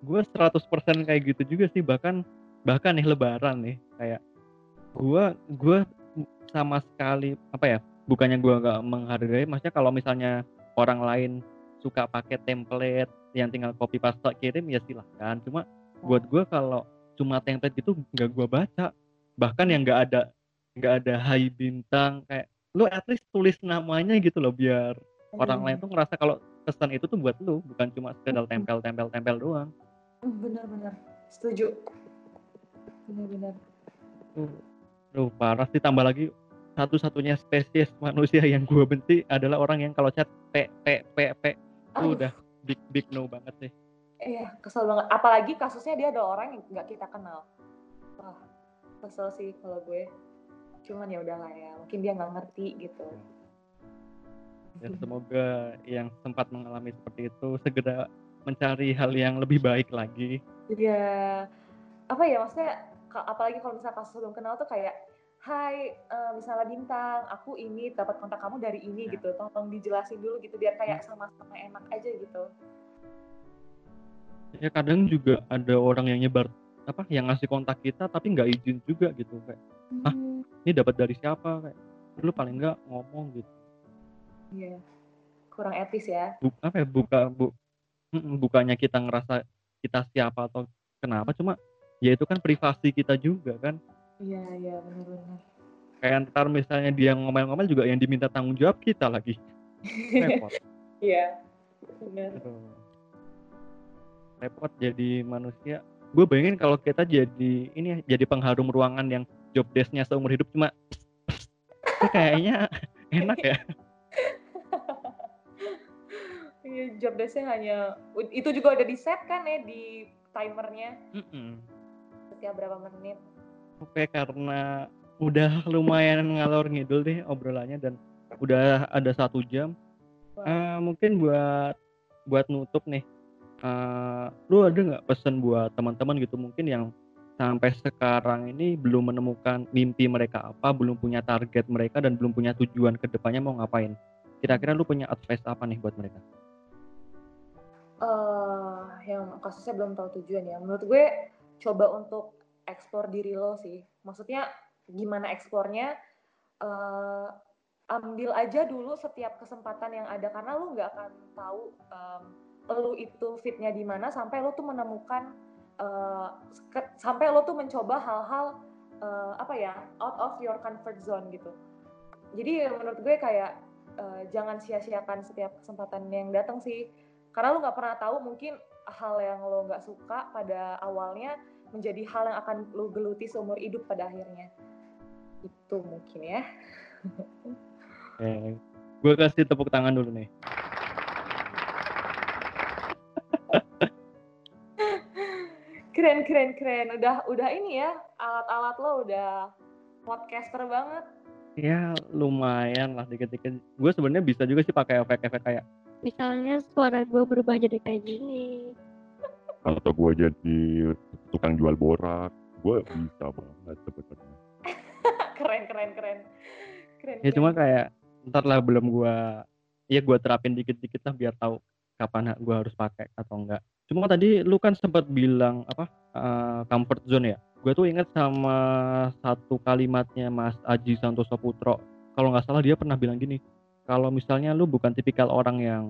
gue 100% kayak gitu juga sih. Bahkan bahkan nih lebaran nih kayak gue gue sama sekali apa ya bukannya gue nggak menghargai maksudnya kalau misalnya orang lain suka pakai template yang tinggal copy paste kirim ya silahkan. Cuma buat gue kalau cuma template gitu nggak gue baca. Bahkan yang nggak ada nggak ada hai bintang kayak lu at least tulis namanya gitu loh biar orang lain tuh ngerasa kalau pesan itu tuh buat lu bukan cuma sekedar tempel tempel tempel doang. Benar-benar setuju. Benar-benar tuh. Duh, parah sih tambah lagi satu-satunya spesies manusia yang gue benci adalah orang yang kalau chat p p p p itu udah big big no banget sih Iya, kesel banget. Apalagi kasusnya dia ada orang yang nggak kita kenal. Wah, kesel sih kalau gue. Cuman ya udahlah ya, mungkin dia nggak ngerti gitu. ya semoga yang sempat mengalami seperti itu segera mencari hal yang lebih baik lagi Iya, apa ya maksudnya? Apalagi kalau misalnya kasus belum kenal tuh kayak, Hai, eh, misalnya bintang, aku ini dapat kontak kamu dari ini Ya. gitu. Tolong dijelasin dulu gitu biar kayak sama-sama enak aja gitu. ya kadang juga ada orang yang nyebar apa yang ngasih kontak kita tapi nggak izin juga gitu kayak ah ini dapat dari siapa? Kayak lu paling nggak ngomong gitu. Iya. Kurang etis ya. Bu, apa ya buka bu bukannya kita ngerasa kita siapa atau kenapa cuma ya itu kan privasi kita juga kan iya iya benar-benar. Kayak ntar misalnya dia ngomel-ngomel juga yang diminta tanggung jawab kita lagi. Repot. Iya benar. Repot jadi manusia. Gue bayangin kalau kita jadi ini ya, jadi pengharum ruangan yang job desknya seumur hidup cuma itu kayaknya enak ya? Iya, job desknya hanya itu juga udah di set kan ya di timernya. Mm-mm. setiap berapa menit. Oke karena udah lumayan ngalor ngidul deh obrolannya dan udah ada satu jam. Eh, mungkin buat buat nutup nih eh, lu ada nggak pesan buat teman-teman gitu mungkin yang sampai sekarang ini belum menemukan mimpi mereka apa belum punya target mereka dan belum punya tujuan ke depannya mau ngapain kira-kira lu punya advice apa nih buat mereka eh yang kasusnya belum tahu tujuan ya. Menurut gue coba untuk eksplor diri lo sih. Maksudnya gimana eksplornya? eh ambil aja dulu setiap kesempatan yang ada karena lo nggak akan tahu em, lo itu fitnya di mana sampai lo tuh menemukan eh, ke- sampai lo tuh mencoba hal-hal eh, apa ya out of your comfort zone gitu. Jadi menurut gue kayak eh, jangan sia-siakan setiap kesempatan yang datang sih karena lo nggak pernah tahu mungkin hal yang lo nggak suka pada awalnya menjadi hal yang akan lo geluti seumur hidup pada akhirnya. Itu mungkin ya. Eh, gue kasih tepuk tangan dulu nih. Keren keren keren. Udah udah ini ya alat-alat lo udah podcaster banget. Ya lumayan lah dikit-dikit. Gue sebenarnya bisa juga sih pakai efek-efek kayak Misalnya suara gue berubah jadi kayak gini. atau gue jadi tukang jual borak. Gue bisa banget sebenarnya. Keren keren keren. Keren ya keren. cuma kayak ntar lah belum gua ya gua terapin dikit-dikit lah biar tahu kapan gua harus pakai atau enggak. Cuma tadi lu kan sempat bilang apa eh, comfort zone ya? Gua tuh inget sama satu kalimatnya Mas Aji Santoso Putro. Kalau nggak salah dia pernah bilang gini kalau misalnya lu bukan tipikal orang yang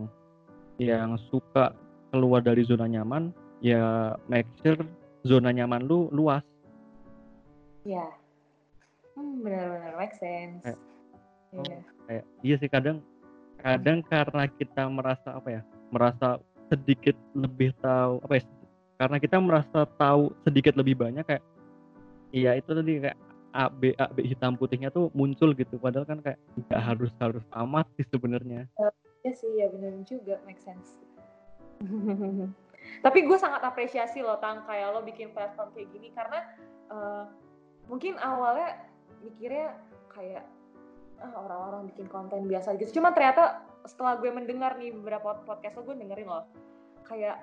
yang suka keluar dari zona nyaman ya make sure zona nyaman lu luas ya hmm, benar-benar make sense Kayak, oh. Iya. kayak iya sih kadang kadang karena kita merasa apa ya merasa sedikit lebih tahu apa ya karena kita merasa tahu sedikit lebih banyak kayak iya itu tadi kayak A B A B hitam putihnya tuh muncul gitu padahal kan kayak nggak harus harus amat sih sebenarnya Iya sih, ya benar juga, make sense. Tapi gue sangat apresiasi loh, Tang, kayak lo bikin platform kayak gini karena eh, mungkin awalnya mikirnya kayak ah, orang-orang bikin konten biasa gitu. Cuma ternyata setelah gue mendengar nih beberapa podcast lo, gue dengerin loh, kayak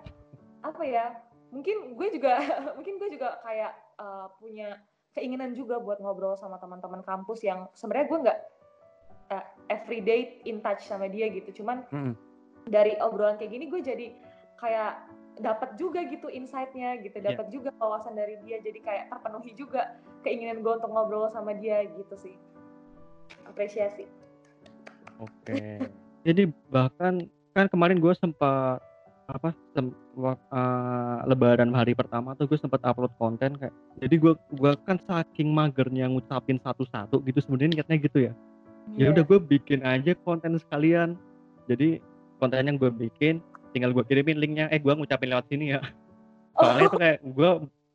apa ya? Mungkin gue juga, mungkin gue juga kayak eh, punya keinginan juga buat ngobrol sama teman-teman kampus yang sebenarnya gue nggak eh, everyday in touch sama dia gitu. Cuman Mm-mm. dari obrolan kayak gini gue jadi kayak dapat juga gitu insight-nya gitu, Iya. dapat juga wawasan dari dia. Jadi kayak terpenuhi juga keinginan gue untuk ngobrol sama dia gitu sih. Apresiasi. oke jadi bahkan kan kemarin gue sempat apa sem- eh, lebaran hari pertama tuh gue sempat upload konten kayak jadi gue gua kan saking magernya ngucapin satu-satu gitu sebenarnya niatnya gitu ya ya Iya. udah gue bikin aja konten sekalian jadi konten yang gue bikin tinggal gue kirimin linknya. Eh gue ngucapin lewat sini ya. Soalnya itu kayak gue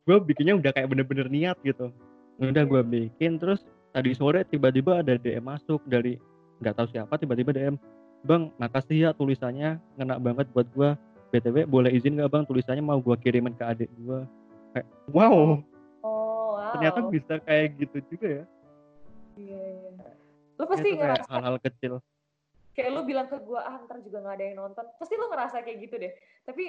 gue bikinnya udah kayak bener-bener niat gitu. Udah gue bikin terus tadi sore tiba-tiba ada DM masuk dari nggak tahu siapa tiba-tiba DM bang makasih ya tulisannya ngena banget buat gue btw boleh izin nggak bang? Tulisannya mau gue kirimin ke adik gue kayak wow. Oh, wow. ternyata bisa kayak gitu juga ya. Iya, iya. Lu pasti itu kayak ngerasa hal-hal kecil kayak lu bilang ke gue ah ntar juga nggak ada yang nonton. Pasti lu ngerasa kayak gitu deh. Tapi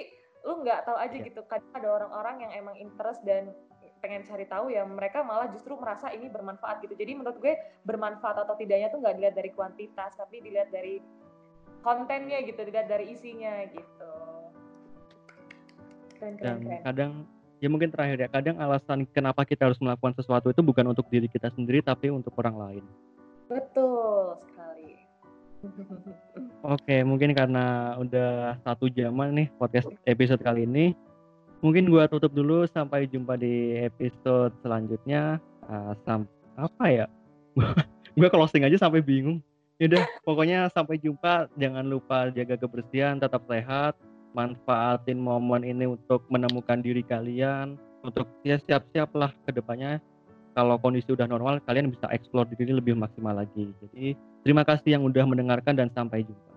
lu nggak tahu aja Iya. gitu kadang ada orang-orang yang emang interest dan pengen cari tahu ya mereka malah justru merasa ini bermanfaat gitu. Jadi menurut gue bermanfaat atau tidaknya tuh nggak dilihat dari kuantitas tapi dilihat dari kontennya gitu dilihat dari isinya gitu. Keren keren dan keren. kadang ya mungkin terakhir ya kadang alasan kenapa kita harus melakukan sesuatu itu bukan untuk diri kita sendiri tapi untuk orang lain. Betul. Oke mungkin karena udah satu jaman nih podcast episode kali ini mungkin gua tutup dulu. Sampai jumpa di episode selanjutnya. Ah, sam apa ya? Gua closing aja sampai bingung. Yaudah, pokoknya sampai jumpa. Jangan lupa jaga kebersihan, tetap sehat, manfaatin momen ini untuk menemukan diri kalian, untuk ya siap-siap lah ke depannya. Kalau kondisi udah normal, kalian bisa explore diri lebih maksimal lagi. Jadi, terima kasih yang udah mendengarkan dan sampai jumpa.